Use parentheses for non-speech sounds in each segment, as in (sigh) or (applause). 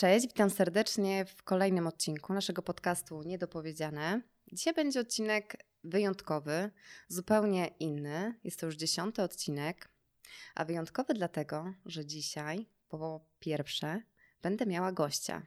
Cześć, witam serdecznie w kolejnym odcinku naszego podcastu Niedopowiedziane. Dzisiaj będzie odcinek wyjątkowy, zupełnie inny. Jest to już dziesiąty odcinek, a wyjątkowy dlatego, że dzisiaj, po pierwsze, będę miała gościa.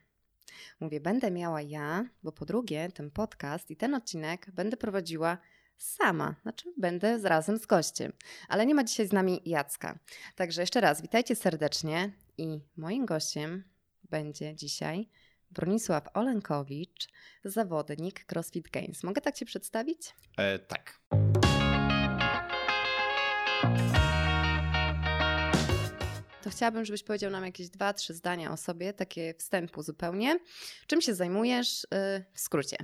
Mówię, będę miała ja, bo po drugie, ten podcast i ten odcinek będę prowadziła sama, znaczy będę razem z gościem. Ale nie ma dzisiaj z nami Jacka. Także jeszcze raz, witajcie serdecznie i moim gościem będzie dzisiaj Bronisław Olenkowicz, zawodnik CrossFit Games. Mogę tak Cię przedstawić? E, tak. To chciałabym, żebyś powiedział nam jakieś dwa, trzy zdania o sobie, takie wstępu zupełnie. Czym się zajmujesz y, w skrócie?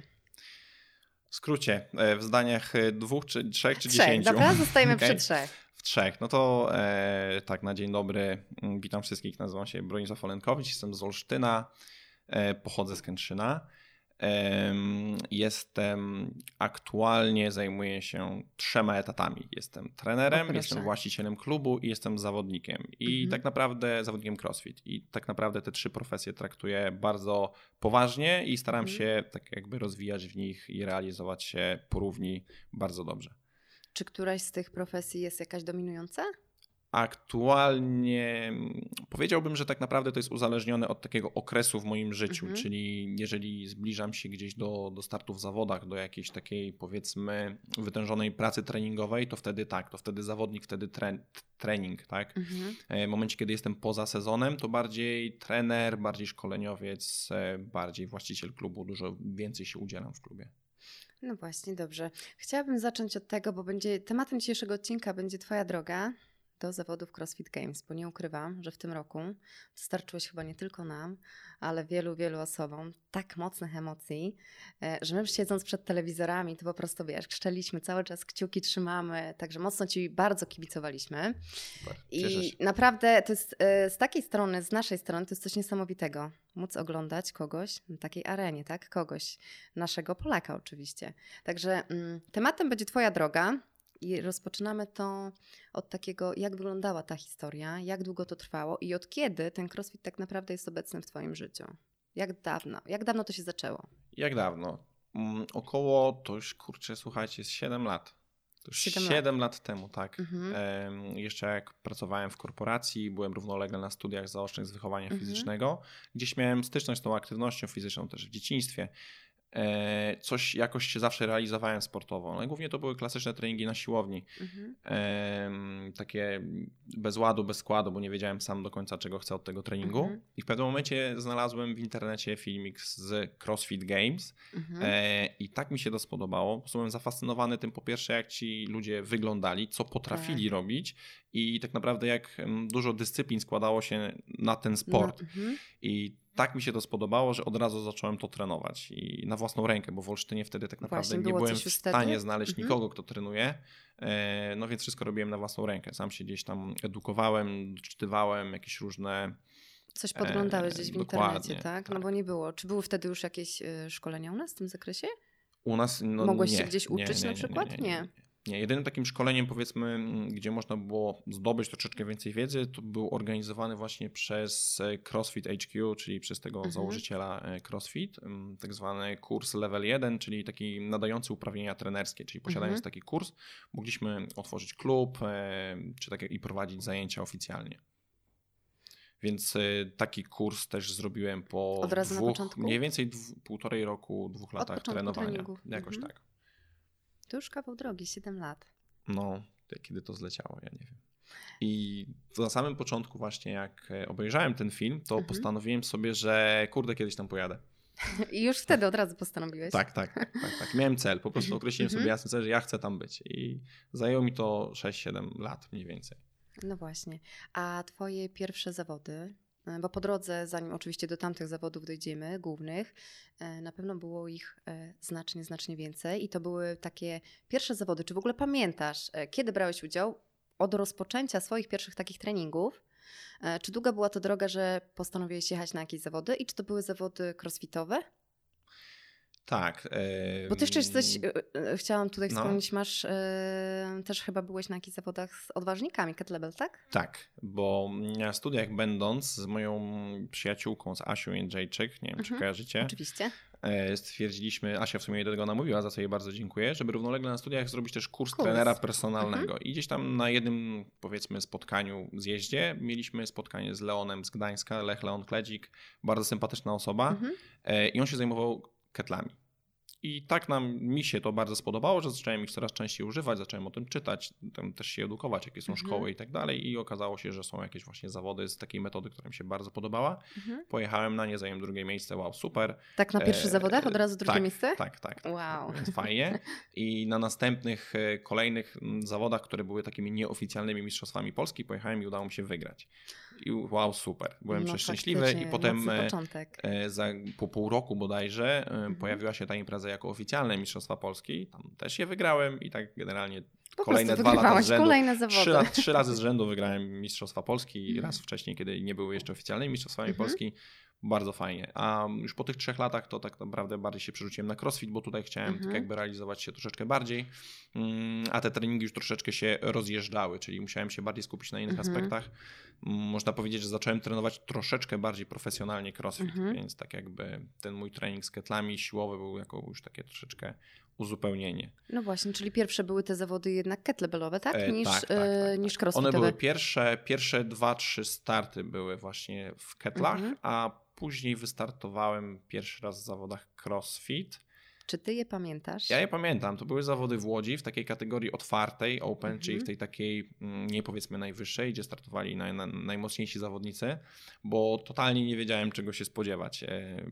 W skrócie, e, w zdaniach dwóch, czy trzech, czy trzech, dziesięciu. Dobra, zostajemy okay. przy (laughs) trzech. W trzech. No to e, tak, na dzień dobry. Mm, witam wszystkich. Nazywam się Bronisław Olenkowicz, jestem z Olsztyna, e, pochodzę z Kętrzyna. Jestem aktualnie zajmuję się trzema etatami. Jestem trenerem, jestem właścicielem klubu i jestem zawodnikiem. I mhm. tak naprawdę zawodnikiem CrossFit. I tak naprawdę te trzy profesje traktuję bardzo poważnie i staram mhm. się tak jakby rozwijać w nich i realizować się porówni bardzo dobrze. Czy któraś z tych profesji jest jakaś dominująca? Aktualnie powiedziałbym, że tak naprawdę to jest uzależnione od takiego okresu w moim życiu, mhm. czyli jeżeli zbliżam się gdzieś do, do startu w zawodach, do jakiejś takiej powiedzmy wytężonej pracy treningowej, to wtedy tak, to wtedy zawodnik, wtedy tre, trening, tak? Mhm. E, w momencie, kiedy jestem poza sezonem, to bardziej trener, bardziej szkoleniowiec, e, bardziej właściciel klubu, dużo więcej się udzielam w klubie. No właśnie, dobrze. Chciałabym zacząć od tego, bo będzie tematem dzisiejszego odcinka będzie Twoja droga do zawodów CrossFit Games, bo nie ukrywam, że w tym roku dostarczyłeś chyba nie tylko nam, ale wielu, wielu osobom tak mocnych emocji, e, że my siedząc przed telewizorami, to po prostu wiesz, krzczeliśmy cały czas, kciuki trzymamy, także mocno Ci bardzo kibicowaliśmy. Super, I naprawdę to jest e, z takiej strony, z naszej strony, to jest coś niesamowitego. Móc oglądać kogoś na takiej arenie, tak? Kogoś, naszego Polaka oczywiście. Także mm, tematem będzie Twoja droga. I rozpoczynamy to od takiego, jak wyglądała ta historia, jak długo to trwało i od kiedy ten crossfit tak naprawdę jest obecny w Twoim życiu. Jak dawno? Jak dawno to się zaczęło? Jak dawno? Um, około, to już kurczę, słuchajcie, jest 7 lat. To już 7, 7 lat. lat. temu, tak. Mhm. Jeszcze jak pracowałem w korporacji, byłem równolegle na studiach zaocznych z wychowania mhm. fizycznego, gdzieś miałem styczność z tą aktywnością fizyczną też w dzieciństwie. E, coś jakoś się zawsze realizowałem sportowo. No głównie to były klasyczne treningi na siłowni. Mhm. takie bez ładu, bez składu, bo nie wiedziałem sam do końca, czego chcę od tego treningu. Mhm. I w pewnym momencie znalazłem w internecie filmik z CrossFit Games mhm. E, i tak mi się to spodobało. Byłem zafascynowany tym po pierwsze, jak ci ludzie wyglądali, co potrafili tak. robić i tak naprawdę jak dużo dyscyplin składało się na ten sport. No, mhm. I tak mi się to spodobało, że od razu zacząłem to trenować i na własną rękę, bo w Olsztynie wtedy tak naprawdę nie byłem w stanie znaleźć mhm. nikogo, kto trenuje. E, no więc wszystko robiłem na własną rękę. Sam się gdzieś tam edukowałem, czytywałem jakieś różne. Coś podglądałeś gdzieś w internecie, tak? tak? No bo nie było. Czy były wtedy już jakieś e, szkolenia u nas w tym zakresie? U nas no, Mogłeś nie, się gdzieś uczyć nie, nie, na przykład? nie. Nie, jedynym takim szkoleniem, powiedzmy, gdzie można było zdobyć troszeczkę więcej wiedzy, to był organizowany właśnie przez e, CrossFit HQ, czyli przez tego mhm. założyciela e, CrossFit, tak zwany kurs level 1, czyli taki nadający uprawnienia trenerskie, czyli posiadając mhm. taki kurs, mogliśmy otworzyć klub, e, czy tak i prowadzić zajęcia oficjalnie. Więc taki kurs też zrobiłem po Od razu dwóch, mniej więcej dwu, półtorej roku, dwóch latach trenowania. Treningów. Jakoś mhm. tak. To już kawał drogi, 7 lat. No, kiedy to zleciało, ja nie wiem. I na samym początku właśnie jak e, obejrzałem ten film, to mhm. postanowiłem sobie, że kurde, kiedyś tam pojadę. (laughs) I już wtedy od razu postanowiłeś. Tak, tak, tak, tak, tak. Miałem cel, po prostu określiłem mhm. sobie jasny cel, że ja chcę tam być. I zajęło mi to 6-7 lat mniej więcej. No właśnie. A twoje pierwsze zawody, bo po drodze, zanim oczywiście do tamtych zawodów dojdziemy, głównych, e, na pewno było ich e, znacznie, znacznie więcej i to były takie pierwsze zawody. Czy w ogóle pamiętasz, kiedy brałeś udział od rozpoczęcia swoich pierwszych takich treningów? Czy długa była to droga, że postanowiłeś jechać na jakieś zawody i czy to były zawody crossfitowe? Tak. Bo ty jeszcze jesteś, e, e, chciałam tutaj no. wspomnieć, masz, e, też chyba byłeś na jakichś zawodach z odważnikami kettlebell, tak? Tak, bo na studiach będąc z moją przyjaciółką, z Asią Jędrzejczyk, nie wiem czy mhm, kojarzycie. Oczywiście. Stwierdziliśmy, Asia w sumie do tego namówiła, za co jej bardzo dziękuję, żeby równolegle na studiach zrobić też kurs, kurs. trenera personalnego. Mhm. I gdzieś tam na jednym, powiedzmy, spotkaniu, zjeździe mieliśmy spotkanie z Leonem z Gdańska, Lech Leon Kledzik, bardzo sympatyczna osoba. Mhm. I on się zajmował ketlami. I tak nam, mi się to bardzo spodobało, że zacząłem ich coraz częściej używać, zacząłem o tym czytać, tam też się edukować, jakie są mhm. szkoły i tak dalej. I okazało się, że są jakieś właśnie zawody z takiej metody, która mi się bardzo podobała. Mhm. Pojechałem na nie, zająłem drugie miejsce, wow, super. Tak na pierwszych e, zawodach od razu drugie tak, miejsce? Tak, tak. tak wow. Więc fajnie. I na następnych, e, kolejnych zawodach, które były takimi nieoficjalnymi mistrzostwami Polski, pojechałem i udało mi się wygrać. I wow, super. Byłem no, przeszczęśliwy i potem e, e, za, po pół roku bodajże mhm. pojawiła się ta impreza jako oficjalne Mistrzostwa Polski. Tam też je wygrałem i tak generalnie po kolejne dwa lata z rzędu. Kolejne zawody. Trzy, trzy razy z rzędu wygrałem Mistrzostwa Polski mhm. raz wcześniej, kiedy nie były jeszcze oficjalnymi Mistrzostwami mhm. Polski. Bardzo fajnie. A już po tych trzech latach to tak naprawdę bardziej się przerzuciłem na crossfit, bo tutaj chciałem mhm. tak jakby realizować się troszeczkę bardziej, mm, a te treningi już troszeczkę się rozjeżdżały, czyli musiałem się bardziej skupić na innych mhm. aspektach. Można powiedzieć, że zacząłem trenować troszeczkę bardziej profesjonalnie crossfit, mhm. więc tak jakby ten mój trening z ketlami siłowy był jako już takie troszeczkę uzupełnienie. No właśnie, czyli pierwsze były te zawody jednak kettlebellowe, tak? E, niż, tak, tak, e, tak, niż tak. One były pierwsze, pierwsze dwa, trzy starty były właśnie w ketlach, mhm. a Później wystartowałem pierwszy raz w zawodach CrossFit. Czy ty je pamiętasz? Ja je pamiętam. To były zawody w Łodzi w takiej kategorii otwartej, open, mhm. czyli w tej takiej mm, nie powiedzmy najwyższej, gdzie startowali naj, naj, najmocniejsi zawodnicy, bo totalnie nie wiedziałem czego się spodziewać e,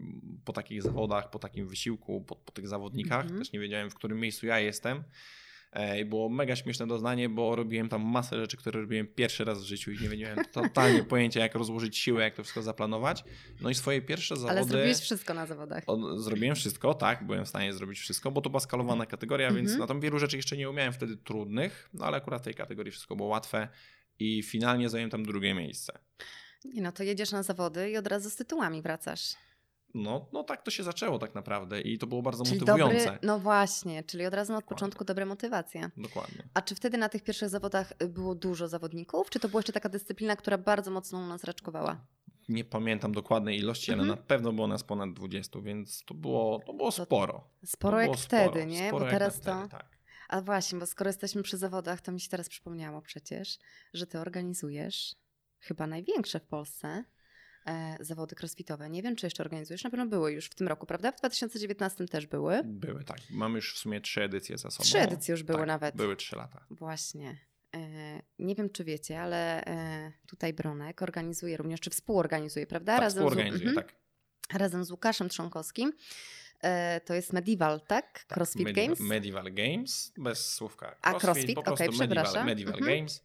po takich zawodach, po takim wysiłku, po, po tych zawodnikach. Mhm. Też nie wiedziałem w którym miejscu ja jestem. I było mega śmieszne doznanie, bo robiłem tam masę rzeczy, które robiłem pierwszy raz w życiu i nie miałem (laughs) totalnie pojęcia, jak rozłożyć siłę, jak to wszystko zaplanować. No i swoje pierwsze zawody... Ale zrobiłeś wszystko na zawodach. zrobiłem wszystko, tak, byłem w stanie zrobić wszystko, bo to była skalowana kategoria, więc mhm. na tam wielu rzeczy jeszcze nie umiałem wtedy trudnych, no ale akurat w tej kategorii wszystko było łatwe i finalnie zająłem tam drugie miejsce. Nie no, to jedziesz na zawody i od razu z tytułami wracasz. No, no tak to się zaczęło tak naprawdę i to było bardzo czyli motywujące. Dobry, no właśnie, czyli od razu od początku dobra motywacja. Dokładnie. A czy wtedy na tych pierwszych zawodach było dużo zawodników, czy to była jeszcze taka dyscyplina, która bardzo mocno u nas raczkowała? Nie pamiętam dokładnej ilości, mhm. ale na pewno było nas ponad 20, więc to było, to było sporo. Sporo to jak wtedy, sporo, nie? Sporo bo teraz to. Wtedy, tak. A właśnie, bo skoro jesteśmy przy zawodach, to mi się teraz przypomniało przecież, że ty organizujesz chyba największe w Polsce zawody crossfitowe. Nie wiem, czy jeszcze organizujesz. Na pewno były już w tym roku, prawda? W 2019 też były. Były, tak. Mamy już w sumie trzy edycje za sobą. Trzy edycje już były tak, nawet. Były trzy lata. Właśnie. E, nie wiem, czy wiecie, ale e, tutaj Bronek organizuje również, czy współorganizuje, prawda? Tak, Razem współorganizuje, z, mhm. tak. Razem z Łukaszem Trzonkowskim. To jest Medieval, tak? tak CrossFit medieval, Games? Medieval Games, bez słówka. Crossfit, A CrossFit, okej, okay, przepraszam. Medieval, medieval mhm. Games.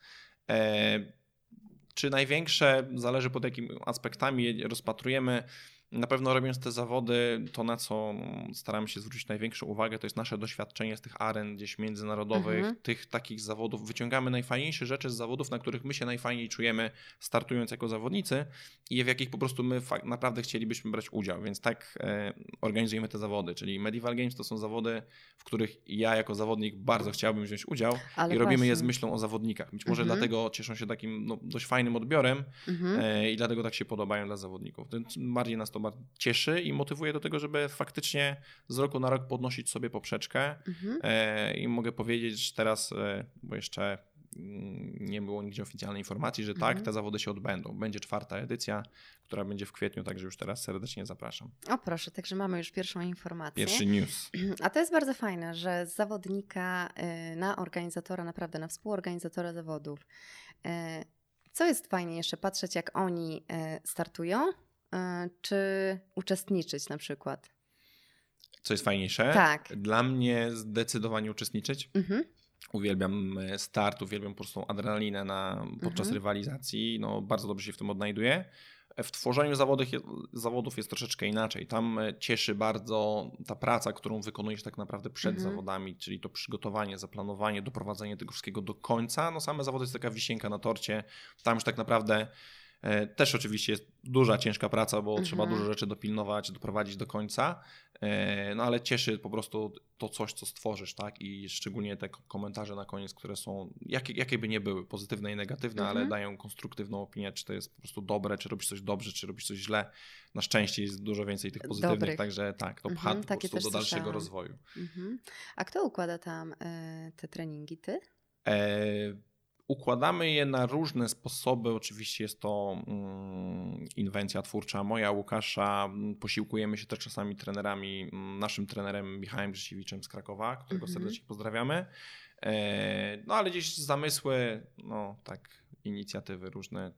Czy największe, zależy pod jakimi aspektami rozpatrujemy, na pewno robiąc te zawody, to na co staramy się zwrócić największą uwagę, to jest nasze doświadczenie z tych aren gdzieś międzynarodowych, mhm. tych takich zawodów. Wyciągamy najfajniejsze rzeczy z zawodów, na których my się najfajniej czujemy startując jako zawodnicy i w jakich po prostu my naprawdę chcielibyśmy brać udział, więc tak e, organizujemy te zawody, czyli Medieval Games to są zawody, w których ja jako zawodnik bardzo chciałbym wziąć udział Ale i robimy właśnie. je z myślą o zawodnikach. Być może mhm. dlatego cieszą się takim no, dość fajnym odbiorem mhm. e, i dlatego tak się podobają dla zawodników. Bardziej nas to cieszy i motywuje do tego, żeby faktycznie z roku na rok podnosić sobie poprzeczkę. Mhm. E, I mogę powiedzieć, że teraz, e, bo jeszcze mm, nie było nigdzie oficjalnej informacji, że tak, mhm. te zawody się odbędą. Będzie czwarta edycja, która będzie w kwietniu, także już teraz serdecznie zapraszam. O proszę, także mamy już pierwszą informację. Pierwszy news. (clears throat) A to jest bardzo fajne, że z zawodnika y, na organizatora, naprawdę na współorganizatora zawodów. Co jest fajnie jeszcze patrzeć, jak oni startują, E, czy uczestniczyć na przykład? Co jest fajniejsze? Tak. Dla mnie zdecydowanie uczestniczyć. Mhm. Uwielbiam e, start, uwielbiam po prostu adrenalinę na, podczas mhm. rywalizacji. No, bardzo dobrze się w tym odnajduję. W tworzeniu zawodów, zawodów jest troszeczkę inaczej. Tam e, cieszy bardzo ta praca, którą wykonujesz tak naprawdę przed mhm. zawodami, czyli to przygotowanie, zaplanowanie, doprowadzenie tego wszystkiego do końca. No same zawody jest taka wisienka na torcie. Tam już tak naprawdę E, też oczywiście jest duża, ciężka praca, bo mhm. trzeba dużo rzeczy dopilnować, doprowadzić do końca, e, no ale cieszy po prostu to coś, co stworzysz, tak? I szczególnie te komentarze na koniec, które są, jakie, jakie by nie były, pozytywne i negatywne, ale mhm. dają konstruktywną opinię, czy to jest po prostu dobre, czy robisz coś dobrze, czy robisz coś źle. Na szczęście jest dużo więcej tych pozytywnych, Dobrych. także tak, to pcha mhm, po prostu do dalszego słyszałam. rozwoju. A kto układa tam y, te treningi? Ty? E Układamy je na różne sposoby. Oczywiście jest to mm, inwencja twórcza moja, Łukasza. Posiłkujemy się też czasami trenerami, mm, naszym trenerem Michałem Grzesiewiczem z Krakowa, którego mhm. serdecznie pozdrawiamy. E, no ale gdzieś zamysły, no tak, inicjatywy różne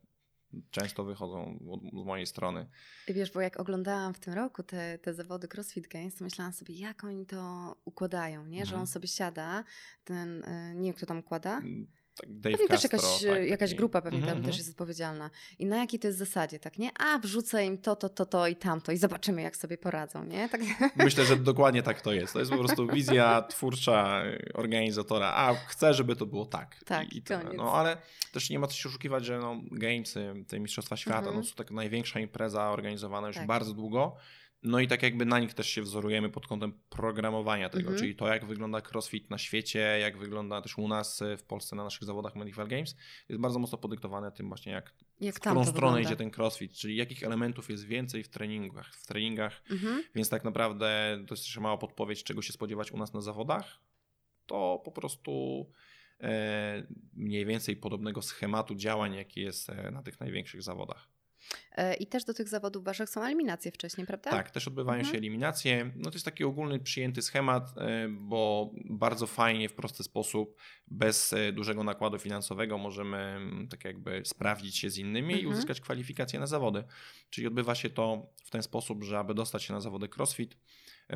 często wychodzą z mojej strony. Wiesz, bo jak oglądałam w tym roku te, te zawody CrossFit Games, to myślałam sobie, jak oni to układają, nie? Że mhm. on sobie siada, ten, e, nie wiem kto tam układa, mm, Dave pewnie Castro, też jakaś, tak, jakaś grupa pewnie mm -hmm. tam mhm. też jest odpowiedzialna. I na jakiej to jest zasadzie, tak nie? A, wrzucę im to, to, to, to i tamto i zobaczymy, jak sobie poradzą, nie? Tak. (laughs) Myślę, że dokładnie tak to jest. To jest po prostu wizja twórcza organizatora. A, chcę, żeby to było tak. Tak, I, i No, ale też nie ma co się oszukiwać, że no, Gamesy, te Mistrzostwa Świata, mm -hmm. no, mhm. są tak największa impreza organizowana już tak. bardzo długo. No i tak jakby na nich też się wzorujemy pod kątem programowania tego, mhm. czyli to jak wygląda crossfit na świecie, jak wygląda też u nas w Polsce na naszych zawodach Medieval Games, jest bardzo mocno podyktowane tym właśnie jak, jak w którą stronę wygląda. idzie ten crossfit, czyli jakich elementów jest więcej w treningach, w treningach, mhm. więc tak naprawdę to jest jeszcze mała podpowiedź, czego się spodziewać u nas na zawodach, to po prostu e, mniej więcej podobnego schematu działań, jaki jest e, na tych największych zawodach. E, I też do tych zawodów waszych są eliminacje wcześniej, prawda? Tak, też odbywają mhm. się eliminacje. No to jest taki ogólny przyjęty schemat, e, bo bardzo fajnie, w prosty sposób, bez e, dużego nakładu finansowego możemy mm, tak jakby sprawdzić się z innymi mhm. i uzyskać kwalifikacje na zawody. Czyli odbywa się to w ten sposób, że aby dostać się na zawody CrossFit,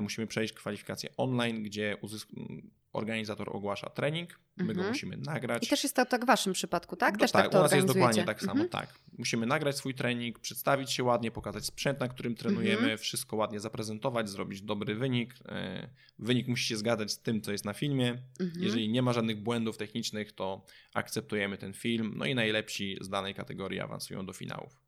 musimy przejść kwalifikację online, gdzie organizator ogłasza trening, my mhm. go musimy nagrać. I też jest to tak w waszym przypadku, tak? No też tak, tak to u nas jest dokładnie tak samo, mhm. tak. Musimy nagrać swój trening, przedstawić się ładnie, pokazać sprzęt, na którym trenujemy, mhm. wszystko ładnie zaprezentować, zrobić dobry wynik. E, wynik musi się zgadzać z tym, co jest na filmie. Mhm. Jeżeli nie ma żadnych błędów technicznych, to akceptujemy ten film. No i najlepsi z danej kategorii awansują do finałów.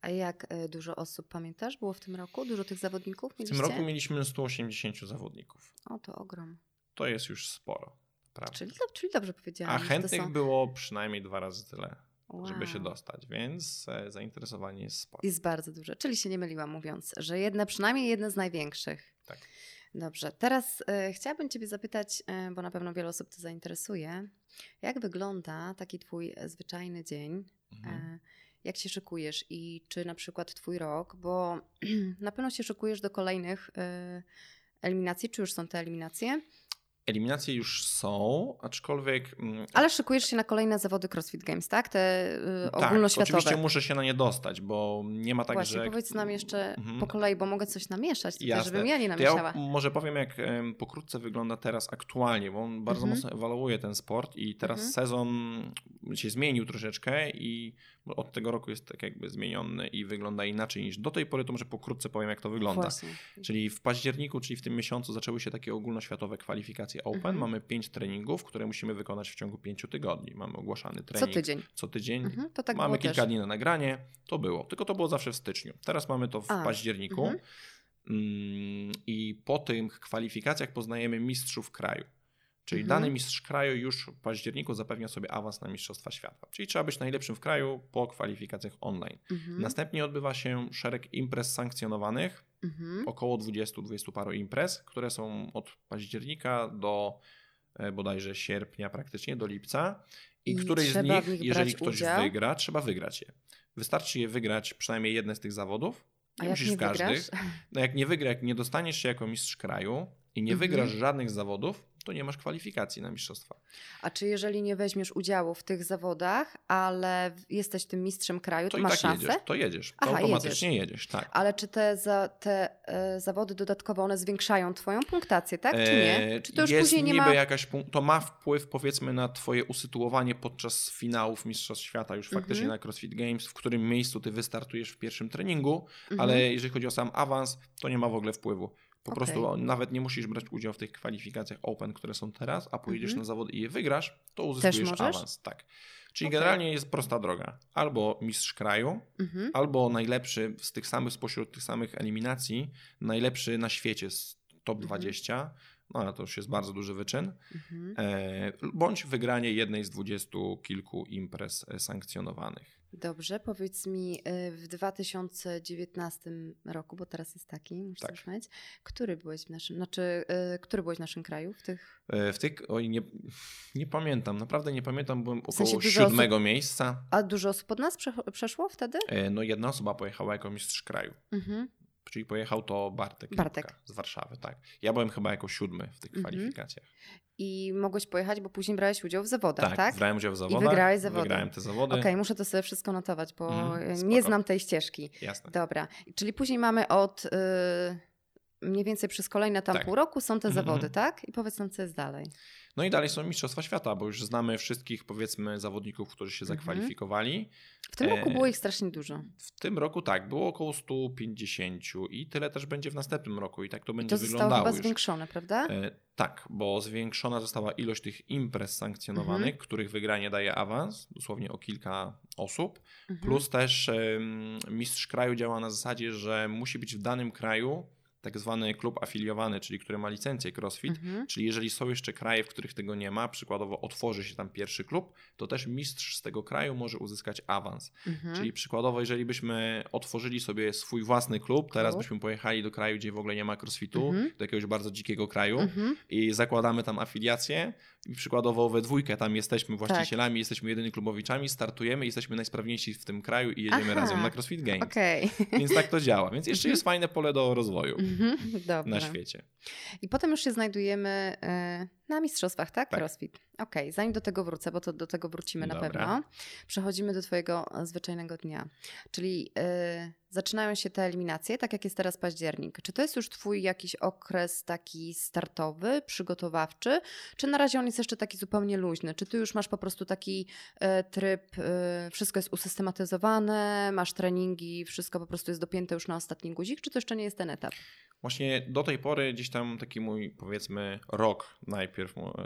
A jak e, dużo osób, pamiętasz, było w tym roku? Dużo tych zawodników mieliście? W tym roku mieliśmy 180 zawodników. O, to ogrom. To jest już sporo. Prawda? Czyli, czyli dobrze powiedziałam. A chętnych są... było przynajmniej dwa razy tyle, wow. żeby się dostać, więc e, zainteresowanie jest sporo. Jest bardzo duże, czyli się nie myliłam mówiąc, że jedne, przynajmniej jedne z największych. Tak. Dobrze, teraz e, chciałabym Ciebie zapytać, bo na pewno wiele osób to zainteresuje, jak wygląda taki Twój zwyczajny dzień? Mhm. E, jak się szykujesz i czy na przykład Twój rok, bo (clears throat) na pewno się szykujesz do kolejnych e, eliminacji, czy już są te eliminacje? Eliminacje już są, aczkolwiek. Mm, Ale szykujesz się na kolejne zawody CrossFit Games, tak? Te y, tak, ogólnoświatowe. Oczywiście muszę się na nie dostać, bo nie ma tak, Właśnie, że. powiedz nam jeszcze mhm. po kolei, bo mogę coś namieszać, tutaj, żebym ja nie namieszała. Ja może powiem, jak pokrótce wygląda teraz aktualnie, bo on bardzo mhm. mocno ewaluuje ten sport i teraz mhm. sezon się zmienił troszeczkę i od tego roku jest tak jakby zmieniony i wygląda inaczej niż do tej pory, to może pokrótce powiem, jak to wygląda. Właśnie. Czyli w październiku, czyli w tym miesiącu zaczęły się takie ogólnoświatowe kwalifikacje Open. Mhm. Mamy pięć treningów, które musimy wykonać w ciągu pięciu tygodni. Mamy ogłaszany trening. Co tydzień. Co tydzień. Mhm, tak mamy kilka też. dni na nagranie. To było. Tylko to było zawsze w styczniu. Teraz mamy to w A. październiku. Mhm. Mm, I po tych kwalifikacjach poznajemy mistrzów kraju. Czyli mhm. dany mistrz kraju już w październiku zapewnia sobie awans na Mistrzostwa Świata. Czyli trzeba być najlepszym w kraju po kwalifikacjach online. Mhm. Następnie odbywa się szereg imprez sankcjonowanych, mhm. około 20-20 paru imprez, które są od października do e, bodajże sierpnia, praktycznie do lipca. I, I któryś z nich, jeżeli ktoś udział? wygra, trzeba wygrać je. Wystarczy je wygrać przynajmniej jedne z tych zawodów. Nie A musisz w każdych. No jak nie wygra, jak nie dostaniesz się jako mistrz kraju i nie mhm. wygrasz żadnych zawodów, to nie masz kwalifikacji na mistrzostwa. A czy jeżeli nie weźmiesz udziału w tych zawodach, ale jesteś tym mistrzem kraju, to, to masz tak szansę? Jedziesz, to jedziesz, to Aha, automatycznie jedziesz. jedziesz. tak. Ale czy te, za, te e, zawody dodatkowo one zwiększają twoją punktację, tak? Czy nie? E, czy to już jest później nie ma... jakaś, to ma wpływ powiedzmy na twoje usytuowanie podczas finałów Mistrzostw Świata już faktycznie mhm. na CrossFit Games, w którym miejscu ty wystartujesz w pierwszym treningu, mhm. ale jeżeli chodzi o sam awans, to nie ma w ogóle wpływu Po okay. prostu nawet nie musisz brać udziału w tych kwalifikacjach Open, które są teraz, a pojedziesz mhm. na zawody i je wygrasz, to uzyskujesz awans. Tak. Czyli okay. generalnie jest prosta droga. Albo mistrz kraju, mhm. albo najlepszy z tych samych, spośród tych samych eliminacji, najlepszy na świecie z top mhm. 20 no ale to już jest bardzo duży wyczyn, mhm. e, bądź wygranie jednej z dwudziestu kilku imprez e, sankcjonowanych. Dobrze, powiedz mi e, w 2019 roku, bo teraz jest taki, muszę tak. mieć, który byłeś w naszym, znaczy, e, który byłeś w naszym kraju? W tych, w tych oj, nie, nie pamiętam, naprawdę nie pamiętam, byłem w sensie około siódmego osób... miejsca. A dużo osób od nas przeszło wtedy? No jedna osoba pojechała jako mistrz kraju. Mhm. Czyli pojechał to Bartek, Bartek. z Warszawy, tak. Ja byłem chyba jako siódmy w tych mhm. kwalifikacjach. I mogłeś pojechać, bo później brałeś udział w zawodach, tak? Tak, brałem udział w zawodach. I wygrałeś zawody. Wygrałem te zawody. Okej, okay, muszę to sobie wszystko notować, bo mm, nie znam tej ścieżki. Jasne. Dobra. Czyli później mamy od... Yy mniej więcej przez kolejne tam tak. pół roku są te mhm, zawody, mm -hmm. tak? I powiedz nam, co jest dalej. No i dalej są Mistrzostwa Świata, bo już znamy wszystkich, powiedzmy, zawodników, którzy się mhm. zakwalifikowali. W tym roku było ich strasznie dużo. W tym roku tak, było około 150 i tyle też będzie w następnym roku i tak to będzie to wyglądało. To zostało chyba zwiększone, prawda? E, tak, bo zwiększona została ilość tych imprez sankcjonowanych, mhm. których wygranie daje awans, dosłownie o kilka osób, mhm. plus też mistrz kraju działa na zasadzie, że musi być w danym kraju tak zwany klub afiliowany, czyli który ma licencję CrossFit, mhm. czyli jeżeli są jeszcze kraje, w których tego nie ma, przykładowo otworzy się tam pierwszy klub, to też mistrz z tego kraju może uzyskać awans. Mhm. Czyli przykładowo, jeżeli byśmy otworzyli sobie swój własny klub, teraz klub. byśmy pojechali do kraju, gdzie w ogóle nie ma CrossFitu, mhm. do jakiegoś bardzo dzikiego kraju mhm. i zakładamy tam afiliację przykładowo we dwójkę tam jesteśmy właścicielami, tak. jesteśmy jedynymi klubowiczami, startujemy, jesteśmy najsprawniejsi w tym kraju i jedziemy Aha. razem na CrossFit Games. Okay. (laughs) Więc tak to działa. Więc jeszcze jest fajne pole do rozwoju mhm. na świecie. I potem już się znajdujemy e, na mistrzostwach, tak? tak. CrossFit. Okej, okay. zanim do tego wrócę, bo to do tego wrócimy Dobra. na pewno. Przechodzimy do Twojego zwyczajnego dnia. Czyli yy, zaczynają się te eliminacje, tak jak jest teraz październik. Czy to jest już Twój jakiś okres taki startowy, przygotowawczy, czy na razie on jest jeszcze taki zupełnie luźny? Czy Ty już masz po prostu taki yy, tryb, wszystko jest usystematyzowane, masz treningi, wszystko po prostu jest dopięte już na ostatni guzik, czy to jeszcze nie jest ten etap? Właśnie do tej pory gdzieś tam taki mój powiedzmy rok najpierw,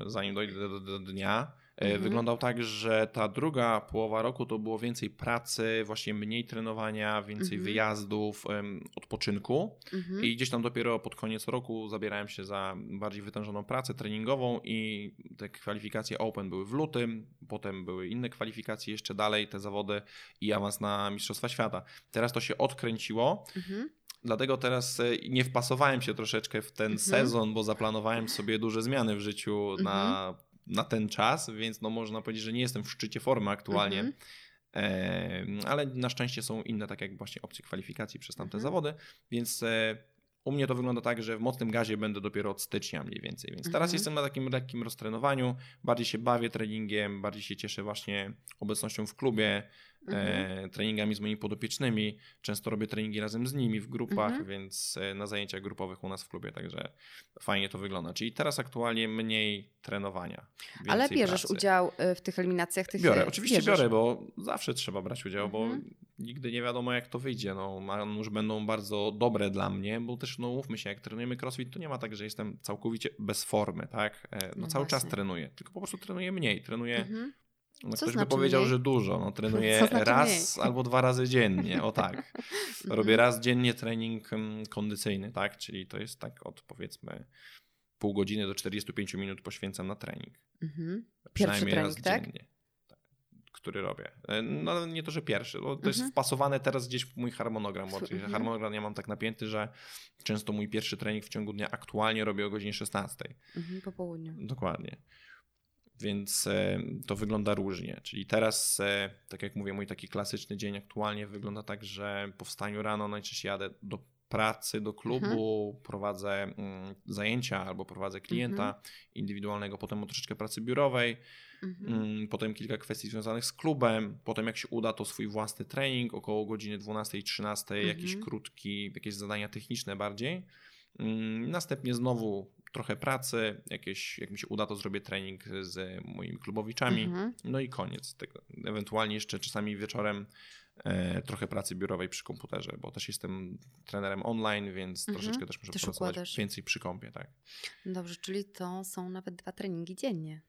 zanim dojdę do, do, dnia, e, mhm. wyglądał tak, że ta druga połowa roku to było więcej pracy, właśnie mniej trenowania, więcej mhm. wyjazdów, odpoczynku mhm. i gdzieś tam dopiero pod koniec roku zabierałem się za bardziej wytężoną pracę treningową i te kwalifikacje Open były w lutym, potem były inne kwalifikacje jeszcze dalej, te zawody i awans na Mistrzostwa Świata. Teraz to się odkręciło. Mhm. Dlatego teraz e, nie wpasowałem się troszeczkę w ten mhm. sezon, bo zaplanowałem sobie duże zmiany w życiu mhm. na, na ten czas, więc no można powiedzieć, że nie jestem w szczycie formy aktualnie. E, ale na szczęście są inne, tak jak właśnie opcje kwalifikacji przez tamte zawody, więc e, u mnie to wygląda tak, że w mocnym gazie będę dopiero od stycznia mniej więcej, więc teraz mhm. jestem na takim lekkim roztrenowaniu, bardziej się bawię treningiem, bardziej się cieszę właśnie obecnością w klubie, mhm. e, treningami z moimi podopiecznymi. Często robię treningi razem z nimi w grupach, mhm. więc e, na zajęciach grupowych u nas w klubie, także fajnie to wygląda. Czyli teraz aktualnie mniej trenowania. Ale bierzesz pracy. udział e, w tych eliminacjach? Tych biorę, oczywiście bierzesz. biorę, bo zawsze trzeba brać udział, bo mhm. nigdy nie wiadomo jak to wyjdzie. No, już będą bardzo dobre dla mnie, bo też no mówmy się, jak trenujemy crossfit, to nie ma tak, że jestem całkowicie bez formy, tak? No, no cały właśnie. czas trenuję, tylko po prostu trenuję mniej, trenuję mhm. No, Co ktoś znaczy by powiedział, mniej? że dużo. No, trenuję znaczy raz mniej? albo dwa razy dziennie. O tak. (laughs) Robię raz dziennie trening mm, kondycyjny, tak? Czyli to jest tak od powiedzmy pół godziny do 45 minut poświęcam na trening. Mhm. Przynajmniej trening, raz tak? dziennie. Tak, który robię. E, no nie to, że pierwszy, bo to mhm. jest wpasowane teraz gdzieś w mój harmonogram, bo mhm. harmonogram ja mam tak napięty, że często mój pierwszy trening w ciągu dnia aktualnie robię o godzinie 16. Mhm, po południu. Dokładnie więc e, to wygląda różnie. Czyli teraz, e, tak jak mówię, mój taki klasyczny dzień aktualnie wygląda tak, że po wstaniu rano najczęściej jadę do pracy, do klubu, mhm. prowadzę mm, zajęcia albo prowadzę klienta mhm. indywidualnego, potem o troszeczkę pracy biurowej, mhm. Mm, potem kilka kwestii związanych z klubem, potem jak się uda, to swój własny trening około godziny 12-13, jakiś mhm. krótki, jakieś zadania techniczne bardziej. Mm, następnie znowu trochę pracy, jakieś, jak mi się uda, to zrobię trening z moimi klubowiczami, mhm. no i koniec tego. Ewentualnie jeszcze czasami wieczorem e, trochę pracy biurowej przy komputerze, bo też jestem trenerem online, więc mhm. troszeczkę też muszę też pracować układasz. więcej przy kompie, tak. Dobrze, czyli to są nawet dwa treningi dziennie.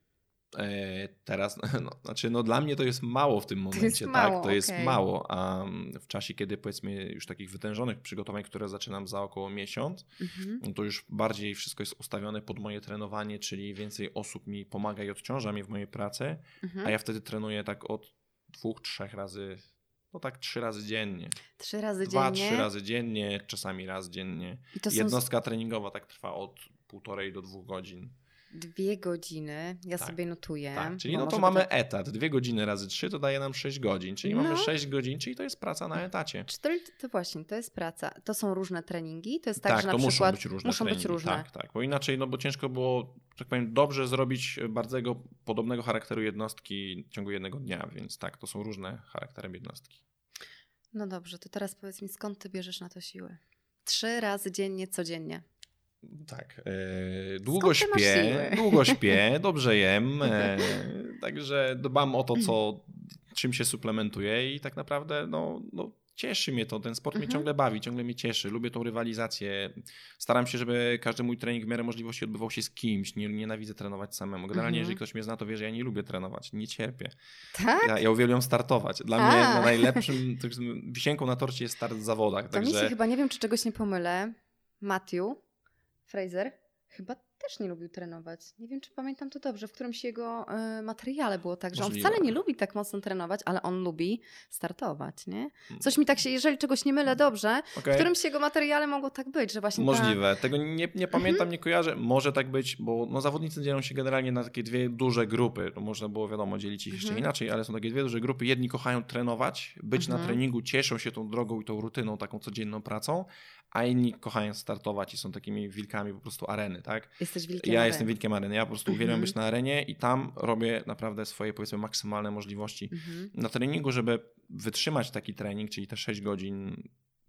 E, teraz, (laughs) no, znaczy, no dla mnie to jest mało w tym momencie, to tak? To okay. jest mało. A w czasie, kiedy powiedzmy już takich wytężonych przygotowań, które zaczynam za około miesiąc, mhm. no to już bardziej wszystko jest ustawione pod moje trenowanie, czyli więcej osób mi pomaga i odciąża mnie w mojej pracy, mhm. a ja wtedy trenuję tak od dwóch, trzech razy no tak trzy razy dziennie. Trzy razy Dwa, dziennie? trzy razy dziennie, czasami raz dziennie. Jednostka są... treningowa tak trwa od półtorej do dwóch godzin. Dwie godziny, ja tak, sobie notuję. Tak, czyli no to mamy tak... etat. Dwie godziny razy trzy to daje nam sześć godzin, czyli no. mamy sześć godzin, czyli to jest praca na etacie. Cztery, to właśnie, to jest praca. To są różne treningi? To jest tak, tak że na to przykład muszą być różne muszą treningi. być różne. Tak, tak, bo inaczej, no bo ciężko było, tak powiem, dobrze zrobić bardzo podobnego charakteru jednostki w ciągu jednego dnia, więc tak, to są różne charaktery jednostki. No dobrze, to teraz powiedz mi, skąd ty bierzesz na to siły? Trzy razy dziennie, codziennie. Tak. E, długo śpię, długo (laughs) śpię, dobrze jem, e, (laughs) także dbam o to, co, czym się suplementuję i tak naprawdę no, no, cieszy mnie to. Ten sport mhm. mnie ciągle bawi, ciągle mnie cieszy. Lubię tą rywalizację. Staram się, żeby każdy mój trening w miarę możliwości odbywał się z kimś. Nie, nienawidzę trenować samemu. Generalnie, mhm. jeżeli ktoś mnie zna, to wie, że ja nie lubię trenować. Nie cierpię. Tak? Ja, ja uwielbiam startować. Dla A. mnie no, najlepszym (laughs) wisienką na torcie jest start w zawodach. To także... mi się chyba, nie wiem, czy czegoś nie pomylę, Matthew Fraser chyba też nie lubił trenować. Nie wiem, czy pamiętam to dobrze. W którymś jego y, materiale było tak, że Możliwe. on wcale nie lubi tak mocno trenować, ale on lubi startować, nie? Hmm. Coś mi tak się, jeżeli czegoś nie mylę dobrze, okay. w którymś jego materiale mogło tak być, że właśnie Możliwe. Ta... Tego nie, nie pamiętam, mhm. nie kojarzę. Może tak być, bo no, zawodnicy dzielą się generalnie na takie dwie duże grupy. Można było, wiadomo, dzielić ich jeszcze mhm. inaczej, ale są takie dwie duże grupy. Jedni kochają trenować, być na mhm. treningu, cieszą się tą drogą i tą rutyną, taką codzienną pracą, a inni kochają startować i są takimi wilkami po prostu areny, tak? Jesteś wilkiem Ja areny. jestem wilkiem areny. Ja po prostu uwielbiam być na arenie i tam robię naprawdę swoje, powiedzmy, maksymalne możliwości mhm. na treningu, żeby wytrzymać taki trening, czyli te 6 godzin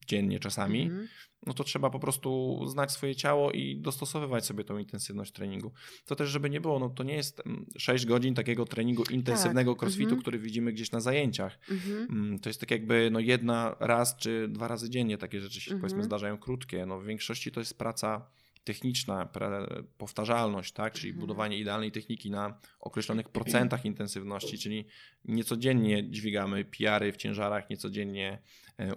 dziennie czasami, mm -hmm. no to trzeba po prostu znać swoje ciało i dostosowywać sobie tą intensywność treningu. To też, żeby nie było, no to nie jest 6 mm, godzin takiego treningu intensywnego tak. crossfitu, mm -hmm. który widzimy gdzieś na zajęciach. Mhm. Mm -hmm. To jest tak jakby no jedna raz czy dwa razy dziennie takie rzeczy się powiedzmy mhm. zdarzają krótkie. No w większości to jest praca techniczna, powtarzalność, tak? czyli mhm. budowanie idealnej techniki na określonych procentach intensywności, czyli niecodziennie dźwigamy PR-y w ciężarach, niecodziennie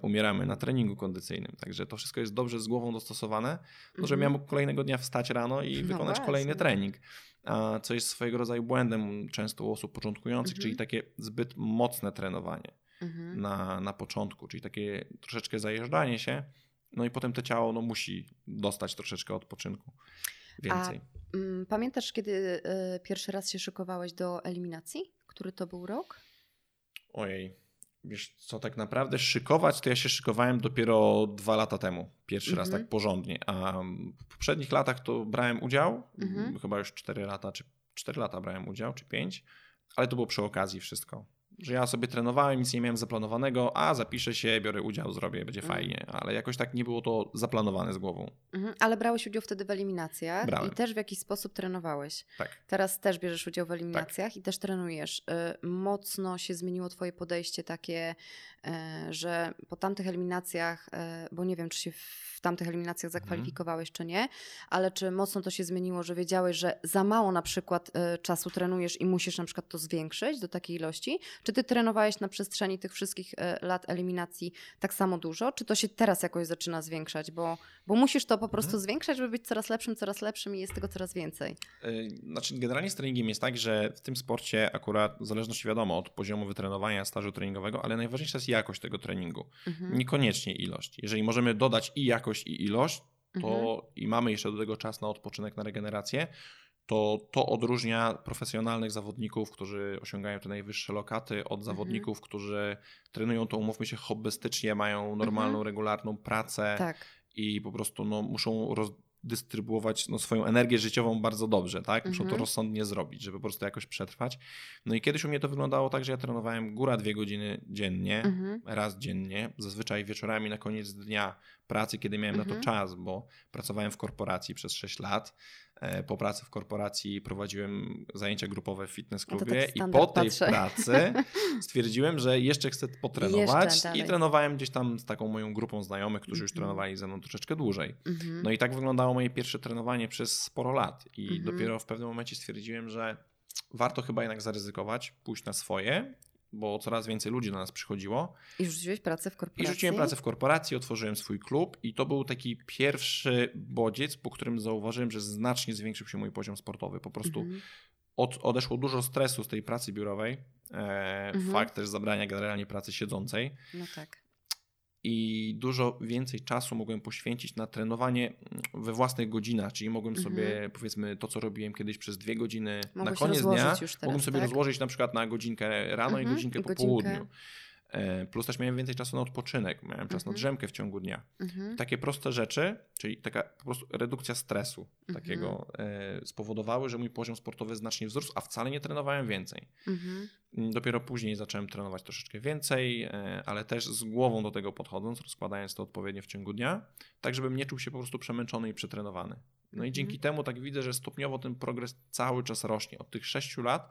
umieramy na treningu kondycyjnym. Także to wszystko jest dobrze z głową dostosowane, no, żeby mhm. miał kolejnego dnia wstać rano i no wykonać kolejny trening. A co jest swojego rodzaju błędem często u osób początkujących, mhm. czyli takie zbyt mocne trenowanie mhm. na, na początku, czyli takie troszeczkę zajeżdżanie się, no i potem to ciało no, musi dostać troszeczkę odpoczynku więcej. A, mm, pamiętasz, kiedy y, pierwszy raz się szykowałeś do eliminacji? Który to był rok? Ojej, wiesz co, tak naprawdę szykować to ja się szykowałem dopiero dwa lata temu. Pierwszy raz mhm. tak porządnie. A w poprzednich latach to brałem udział, mhm. chyba już cztery lata, czy cztery lata brałem udział, czy pięć, ale to było przy okazji wszystko że ja sobie trenowałem, nic nie miałem zaplanowanego, a zapiszę się, biorę udział, zrobię, będzie mhm. fajnie, ale jakoś tak nie było to zaplanowane z głową. Mhm. Ale brałeś udział wtedy w eliminacjach Brałem. i też w jakiś sposób trenowałeś. Tak. Teraz też bierzesz udział w eliminacjach tak. i też trenujesz. Y, mocno się zmieniło twoje podejście takie, że po tamtych eliminacjach, y, bo nie wiem, czy się w tamtych eliminacjach mhm. zakwalifikowałeś, czy nie, ale czy mocno to się zmieniło, że wiedziałeś, że za mało na przykład czasu trenujesz i musisz na przykład to zwiększyć do takiej ilości, czy ty trenowałeś na przestrzeni tych wszystkich e, lat eliminacji tak samo dużo? Czy to się teraz jakoś zaczyna zwiększać? Bo, bo musisz to po prostu mhm. zwiększać, żeby być coraz lepszym, coraz lepszym i jest tego coraz więcej. E, znaczy, generalnie z treningiem jest tak, że w tym sporcie akurat w zależności wiadomo od poziomu wytrenowania, stażu treningowego, ale najważniejsza jest jakość tego treningu. Mhm. Niekoniecznie ilość. Jeżeli możemy dodać i jakość, i ilość, to mhm. i mamy jeszcze do tego czas na odpoczynek, na regenerację, to to odróżnia profesjonalnych zawodników, którzy osiągają te najwyższe lokaty, od mhm. zawodników, którzy trenują to, umówmy się, hobbystycznie, mają normalną, mhm. regularną pracę tak. i po prostu no, muszą roz dystrybuować no, swoją energię życiową bardzo dobrze, tak? Muszą mhm. to rozsądnie zrobić, żeby po prostu jakoś przetrwać. No i kiedyś u mnie to wyglądało tak, że ja trenowałem góra dwie godziny dziennie, mhm. raz dziennie, zazwyczaj wieczorami na koniec dnia pracy, kiedy miałem mhm. na to mhm. czas, bo pracowałem w korporacji przez 6 lat po pracy w korporacji prowadziłem zajęcia grupowe w fitness no klubie tak i po tej patrzę. pracy (laughs) stwierdziłem, że jeszcze chcę potrenować jeszcze i trenowałem gdzieś tam z taką moją grupą znajomych, którzy już mhm. trenowali ze mną troszeczkę dłużej. Mhm. No i tak wyglądało moje pierwsze trenowanie przez sporo lat i mhm. dopiero w pewnym momencie stwierdziłem, że warto chyba jednak zaryzykować, pójść na swoje bo coraz więcej ludzi do nas przychodziło. I rzuciłeś pracę w korporacji? I rzuciłem pracę w korporacji, otworzyłem swój klub i to był taki pierwszy bodziec, po którym zauważyłem, że znacznie zwiększył się mój poziom sportowy. Po prostu mhm. od, odeszło dużo stresu z tej pracy biurowej. E, mhm. Fakt też zabrania generalnie pracy siedzącej. No tak i dużo więcej czasu mogłem poświęcić na trenowanie we własnych godzinach, czyli mogłem mhm. sobie, powiedzmy, to co robiłem kiedyś przez dwie godziny na koniec dnia, teraz, mogłem sobie tak? rozłożyć na przykład na godzinkę rano mhm. i godzinkę po godzinkę. południu. E, plus też miałem więcej czasu na odpoczynek, miałem czas mhm. na drzemkę w ciągu dnia. Mhm. Takie proste rzeczy, czyli taka po prostu redukcja stresu mhm. takiego e, spowodowały, że mój poziom sportowy znacznie wzrósł, a wcale nie trenowałem więcej. Mhm. Mm, dopiero później zacząłem trenować troszeczkę więcej, e, ale też z głową do tego podchodząc, rozkładając to odpowiednio w ciągu dnia, tak żebym nie czuł się po prostu przemęczony i przetrenowany. No i dzięki temu tak widzę, że stopniowo ten progres cały czas rośnie. Od tych sześciu lat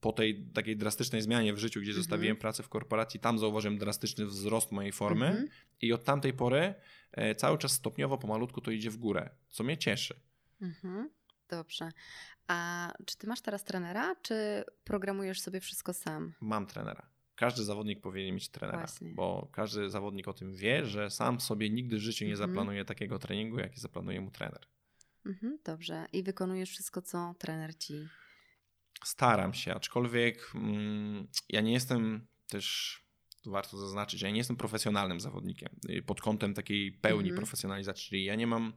po tej takiej drastycznej zmianie w życiu, gdzie mhm. zostawiłem pracę w korporacji, tam zauważyłem drastyczny wzrost mojej formy mhm. i od tamtej pory e, cały czas stopniowo, pomalutku to idzie w górę, co mnie cieszy. Mhm. Dobrze. A czy ty masz teraz trenera, czy programujesz sobie wszystko sam? Mam trenera. Każdy zawodnik powinien mieć trenera, Właśnie. bo każdy zawodnik o tym wie, że sam sobie nigdy w życiu nie mhm. zaplanuje takiego treningu, jaki zaplanuje mu trener. Mhm, dobrze. I wykonujesz wszystko, co trener ci Staram się, aczkolwiek mm, ja nie jestem też, warto zaznaczyć, ja nie jestem profesjonalnym zawodnikiem y, pod kątem takiej pełni mm-hmm. profesjonalizacji, czyli ja nie mam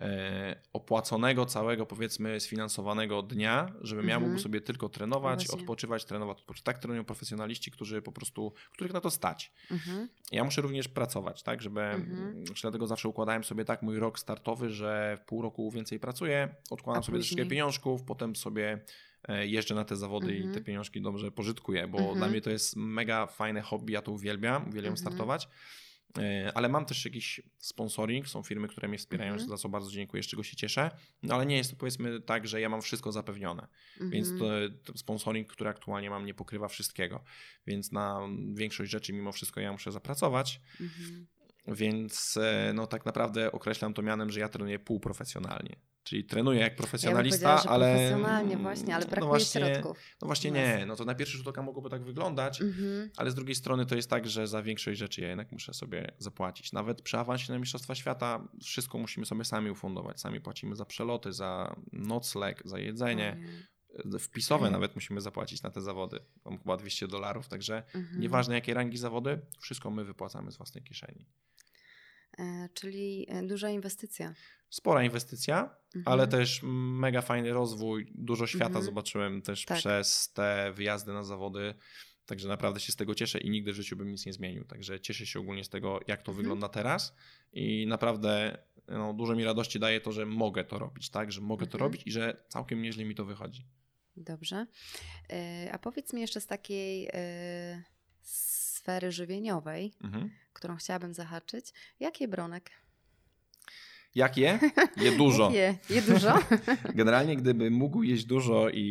e, opłaconego całego, powiedzmy, sfinansowanego dnia, żebym mm-hmm. ja mógł mhm. sobie tylko trenować, no odpoczywać, trenować, odpoczywać. Tak trenują profesjonaliści, którzy po prostu, których na to stać. Mm-hmm. Ja muszę również pracować, tak, żeby, mm dlatego zawsze układałem sobie tak mój rok startowy, że w pół roku więcej pracuję, odkładam A sobie później? troszkę pieniążków, potem sobie jeżdżę na te zawody i te mhm. pieniążki dobrze pożytkuję, bo mhm. dla mnie to jest mega fajne hobby, ja to uwielbiam, uwielbiam mhm. startować. E, ale mam też jakiś sponsoring, są firmy, które mnie wspierają, za co bardzo dziękuję, z czego się cieszę. No ale nie jest to powiedzmy tak, że ja mam wszystko zapewnione. Więc to, to sponsoring, który aktualnie mam, nie pokrywa wszystkiego. Więc na większość rzeczy mimo wszystko ja muszę zapracować. Więc e, no tak naprawdę określam to mianem, że ja trenuję półprofesjonalnie. Czyli trenuję jak profesjonalista, ja ale. Profesjonalnie właśnie, ale no brakuje no właśnie, środków. No właśnie nie. No to na pierwszy rzut oka mogłoby tak wyglądać, mhm. ale z drugiej strony to jest tak, że za większość rzeczy ja jednak muszę sobie zapłacić. Nawet przy awansie na Mistrzostwa Świata wszystko musimy sobie sami ufundować. Sami płacimy za przeloty, za nocleg, za jedzenie. Wpisowe nawet musimy zapłacić na te zawody. Mam chyba 200 dolarów, także mhm. nieważne jakie rangi zawody, wszystko my wypłacamy z własnej kieszeni. E, czyli e, duża inwestycja. Spora inwestycja, mhm. ale też mega fajny rozwój. Dużo świata mhm. zobaczyłem też tak. przez te wyjazdy na zawody. Także naprawdę się z tego cieszę i nigdy w życiu bym nic nie zmienił. Także cieszę się ogólnie z tego, jak to mhm. wygląda teraz i naprawdę no, dużo mi radości daje to, że mogę to robić, tak? Że mogę to mhm. robić i że całkiem nieźle mi to wychodzi. Dobrze. E, a powiedz mi jeszcze z takiej sfery żywieniowej, mhm. którą chciałabym zahaczyć. Jakie bronek? Jak je? Je (laughs) dużo. je? je dużo? (laughs) Generalnie gdyby mógł jeść dużo i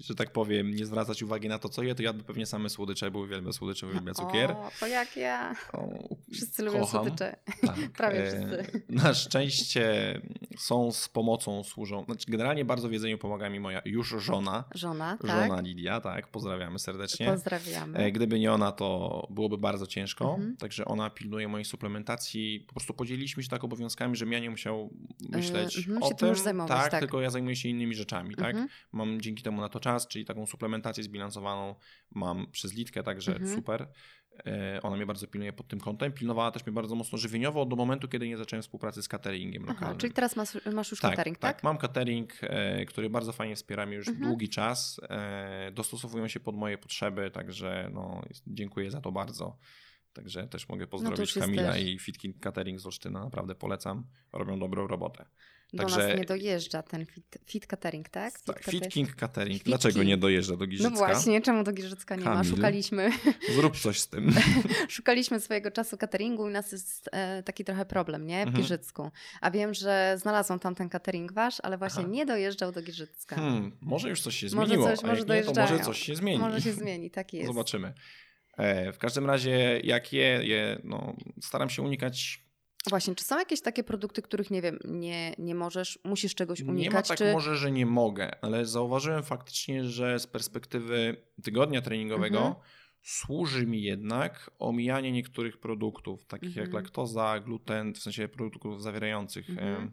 że tak powiem, nie zwracać uwagi na to, co je, to jadłby pewnie same słodycze, bo uwielbiam słodycze, uwielbiam cukier. O, to jak ja. O, wszyscy lubią słodycze. Tak. (laughs) Prawie e, wszyscy. Na szczęście są z pomocą, służą. Znaczy, generalnie bardzo w jedzeniu pomaga mi moja już żona. Żona, tak. Żona Lidia, tak. Pozdrawiamy serdecznie. Pozdrawiamy. E, gdyby nie ona, to byłoby bardzo ciężko. Mhm. Także ona pilnuje mojej suplementacji. Po prostu podzieliliśmy się tak obowiązkami, że ja nie musiał myśleć mhm, o tym. Tak, tak, tylko ja zajmuję się innymi rzeczami, tak. Mhm. Mam dzięki temu na to czas czas, czyli taką suplementację zbilansowaną mam przez Litkę, także mhm. super. E, ona mnie bardzo pilnuje pod tym kątem. Pilnowała też mnie bardzo mocno żywieniowo do momentu, kiedy nie zacząłem współpracy z cateringiem Aha, lokalnym. Czyli teraz masz, masz już tak, catering, tak? Tak, mam catering, e, który bardzo fajnie wspiera mnie już mhm. długi czas. E, dostosowują się pod moje potrzeby, także no, dziękuję za to bardzo także też mogę no pozdrowić no Kamila też... i Fitkin Catering z Olsztyna, naprawdę polecam, robią dobrą robotę. Także... Do nas nie dojeżdża ten fit, fit catering, tak? Fit, tak, fit King Catering. Fit Dlaczego King. nie dojeżdża do Giżycka? No właśnie, czemu do Giżycka nie Kamil, ma? Szukaliśmy. (laughs) Zrób coś z tym. (laughs) Szukaliśmy swojego czasu cateringu i nas jest e, taki trochę problem, nie? W mhm. Giżycku. A wiem, że znalazłam tam ten catering wasz, ale właśnie Aha. nie dojeżdżał do Giżycka. Hmm, może już coś się zmieniło. Może coś, może nie, to może coś się zmieni. Może się zmieni, tak jest. Zobaczymy. E, w każdym razie, jak je, je no, staram się unikać Właśnie, czy są jakieś takie produkty, których nie wiem, nie, nie możesz, musisz czegoś unikać? Nie ma tak czy... może, że nie mogę, ale zauważyłem faktycznie, że z perspektywy tygodnia treningowego mhm. służy mi jednak omijanie niektórych produktów, takich mhm. jak laktoza, gluten, w sensie produktów zawierających mhm.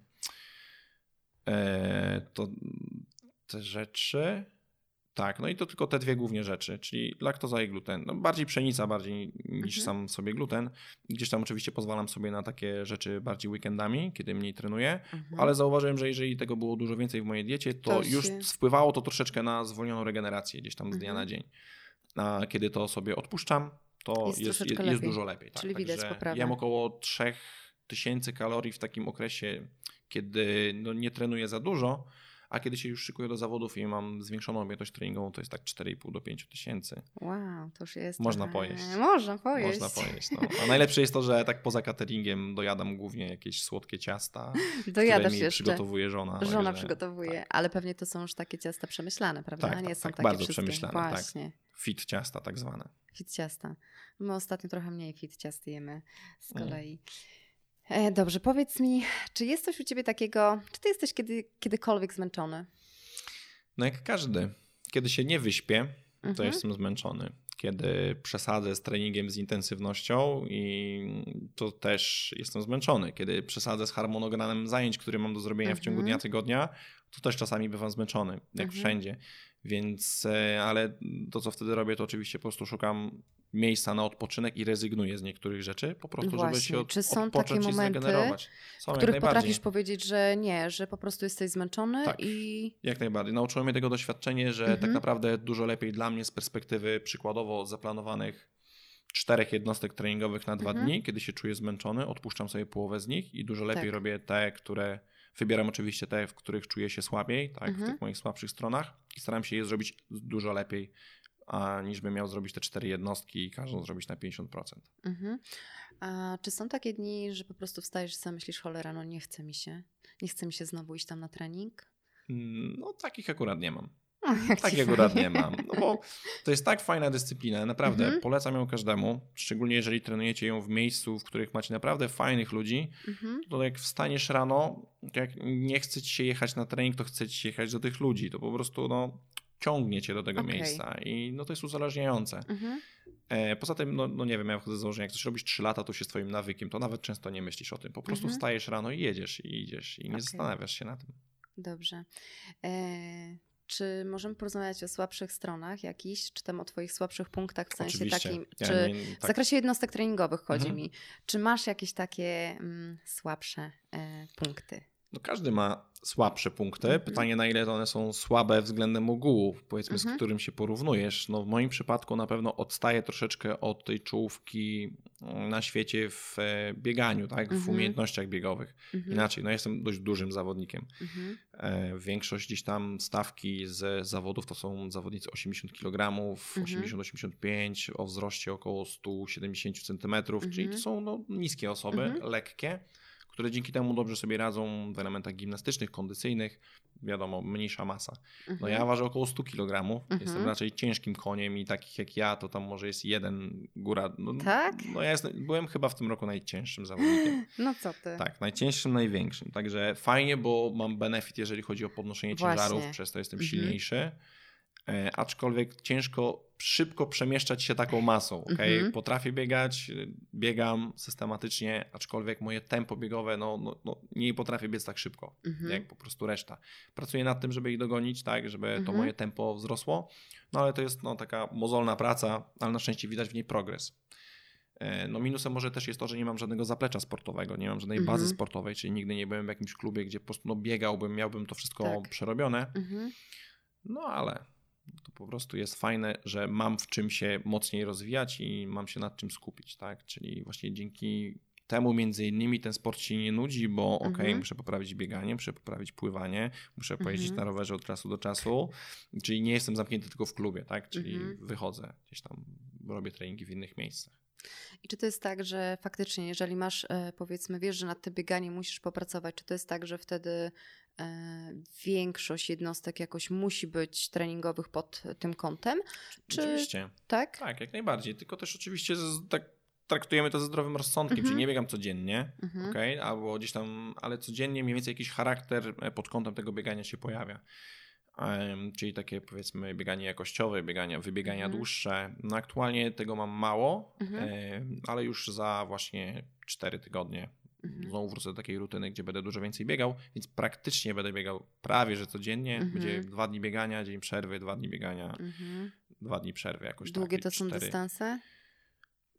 e, to te rzeczy tak, no i to tylko te dwie głównie rzeczy, czyli laktoza i gluten. No bardziej pszenica bardziej niż mhm. sam sobie gluten. Gdzieś tam oczywiście pozwalam sobie na takie rzeczy bardziej weekendami, kiedy mniej trenuję, mhm. ale zauważyłem, że jeżeli tego było dużo więcej w mojej diecie, to, to już się... wpływało to troszeczkę na zwolnioną regenerację gdzieś tam z dnia na mhm. dzień. A kiedy to sobie odpuszczam, to jest, jest, jest, jest dużo lepiej. Tak? Czyli widać poprawę. Jem około 3000 kalorii w takim okresie, kiedy no, nie trenuję za dużo, a kiedy się już szykuję do zawodów i mam zwiększoną objętość treningową, to jest tak 4,5 do 5 tysięcy. Wow, to już jest. Można pojeść. Można pojeść. Można pojeść. No. (laughs) A najlepsze jest to, że tak poza cateringiem dojadam głównie jakieś słodkie ciasta, Dojadasz które mi jeszcze. przygotowuje żona. Żona także, przygotowuje, tak. ale pewnie to są już takie ciasta przemyślane, prawda? Tak, Nie tak, są tak, takie bardzo przemyślane. Tak. Właśnie. Tak. Fit ciasta tak zwane. Fit ciasta. My ostatnio trochę mniej fit ciast jemy z mm. kolei. Mm. E, dobrze, powiedz mi, czy jest coś u ciebie takiego, czy ty jesteś kiedy, kiedykolwiek zmęczony? No jak każdy. Kiedy się nie wyśpię, to mhm. jestem zmęczony. Kiedy przesadzę z treningiem, z intensywnością i to też jestem zmęczony. Kiedy przesadzę z harmonogramem zajęć, które mam do zrobienia mhm. w ciągu dnia, mhm. tygodnia, to też czasami bywam zmęczony, jak mhm. wszędzie. Więc, e, ale to, co wtedy robię, to oczywiście po prostu szukam miejsca na odpoczynek i rezygnuję z niektórych rzeczy, po prostu, Właśnie. żeby się od, Czy są takie momenty, są w których potrafisz powiedzieć, że nie, że po prostu jesteś zmęczony tak, i... jak najbardziej. Nauczyło mnie tego doświadczenie, że tak mhm. tak naprawdę dużo lepiej dla mnie z perspektywy przykładowo zaplanowanych czterech jednostek treningowych na dwa mhm. dni, kiedy się czuję zmęczony, odpuszczam sobie połowę z nich i dużo lepiej tak. robię te, które Wybieram oczywiście te, w których czuję się słabiej, tak, mhm. w tych moich słabszych stronach i staram się je zrobić dużo lepiej, a niż bym miał zrobić te cztery jednostki i każdą zrobić na 50%. Mhm. A czy są takie dni, że po prostu wstajesz i sobie myślisz, cholera, no nie chce mi się, nie chce mi się znowu iść tam na trening? Mm, no takich akurat nie mam. Jak Takiego akurat nie mam. No bo to jest tak fajna dyscyplina, naprawdę mhm. polecam ją każdemu, szczególnie jeżeli trenujecie ją w miejscu, w których macie naprawdę fajnych ludzi, mhm. to jak wstaniesz rano, jak nie chce ci się jechać na trening, to chce ci się jechać do tych ludzi, to po prostu no, ciągnie cię do tego okay. miejsca i no, to jest uzależniające. Mhm. E, poza tym, no, no, nie wiem, ja wchodzę z założenia, jak coś robisz 3 lata, to się swoim nawykiem, to nawet często nie myślisz o tym. Po prostu mhm. wstajesz rano i jedziesz i idziesz i nie okay. zastanawiasz się na tym. Dobrze. E czy możemy porozmawiać o słabszych stronach jakichś, czy tam o Twoich słabszych punktach w sensie Oczywiście. takim, ja czy nie, tak. w zakresie jednostek treningowych chodzi mhm. mi, czy masz jakieś takie mm, słabsze e, punkty? No każdy ma słabsze punkty. Mhm. Pytanie, na ile one są słabe względem ogółu, powiedzmy, mhm. z którym się porównujesz. No w moim przypadku na pewno odstaję troszeczkę od tej czołówki na świecie w e, bieganiu, tak? w mhm. umiejętnościach biegowych. Mhm. Inaczej, no jestem dość dużym zawodnikiem. Mhm. E, większość gdzieś tam stawki z zawodów to są zawodnicy 80 kg, 80-85, o wzroście około 170 cm, czyli to są no, niskie osoby, lekkie które dzięki temu dobrze sobie radzą w elementach gimnastycznych, kondycyjnych, wiadomo, mniejsza masa. No mhm. ja ważę około 100 kg, mhm. jestem raczej ciężkim koniem i takich jak ja, to tam może jest jeden góra. No, tak? No ja jestem, byłem chyba w tym roku najcięższym zawodnikiem. (laughs) No co ty? Tak, najcięższym, największym. Także fajnie, bo mam benefit, jeżeli chodzi o podnoszenie Właśnie. ciężarów, przez to jestem mhm. silniejszy. E, aczkolwiek ciężko szybko przemieszczać się taką masą. Okay? Mhm. Potrafię biegać, biegam systematycznie, aczkolwiek moje tempo biegowe, no, no, no nie potrafię biec tak szybko, mhm. jak po prostu reszta. Pracuję nad tym, żeby ich dogonić, tak, żeby to mhm. moje tempo wzrosło, no ale to jest no, taka mozolna praca, ale na szczęście widać w niej progres. E, no minusem może też jest to, że nie mam żadnego zaplecza sportowego, nie mam żadnej bazy sportowej, czyli nigdy nie byłem w jakimś klubie, gdzie po prostu no, biegałbym, miałbym to wszystko tak. przerobione. No ale to po prostu jest fajne, że mam w czym się mocniej rozwijać i mam się nad czym skupić, tak? Czyli właśnie dzięki temu między innymi ten sport się nie nudzi, bo ok, mhm. muszę poprawić bieganie, muszę poprawić pływanie, muszę pojeździć mhm. na rowerze od czasu do czasu, czyli nie jestem zamknięty tylko w klubie, tak? Czyli mhm. wychodzę gdzieś tam, robię treningi w innych miejscach. I czy to jest tak, że faktycznie, jeżeli masz, e, powiedzmy, wiesz, że nad tym bieganiem musisz popracować, czy to jest tak, że wtedy większość jednostek jakoś musi być treningowych pod tym kątem? Czy... Oczywiście. Tak? Tak, jak najbardziej. Tylko też oczywiście tak traktujemy to ze zdrowym rozsądkiem, czyli mhm. nie biegam codziennie, mhm. okay? albo gdzieś tam, ale codziennie mniej więcej jakiś charakter e, pod kątem tego biegania się pojawia. Um, czyli takie powiedzmy bieganie jakościowe, biegania, wybiegania mhm. dłuższe. No aktualnie tego mam mało, um, ale już za właśnie 4 tygodnie mhm. znowu wrócę do takiej rutyny, gdzie będę dużo więcej biegał, więc praktycznie będę biegał prawie, że codziennie. Mhm. Będzie dwa dni biegania, dzień przerwy, dwa dni biegania, dwa dni przerwy jakoś Długie to są cztery. dystanse?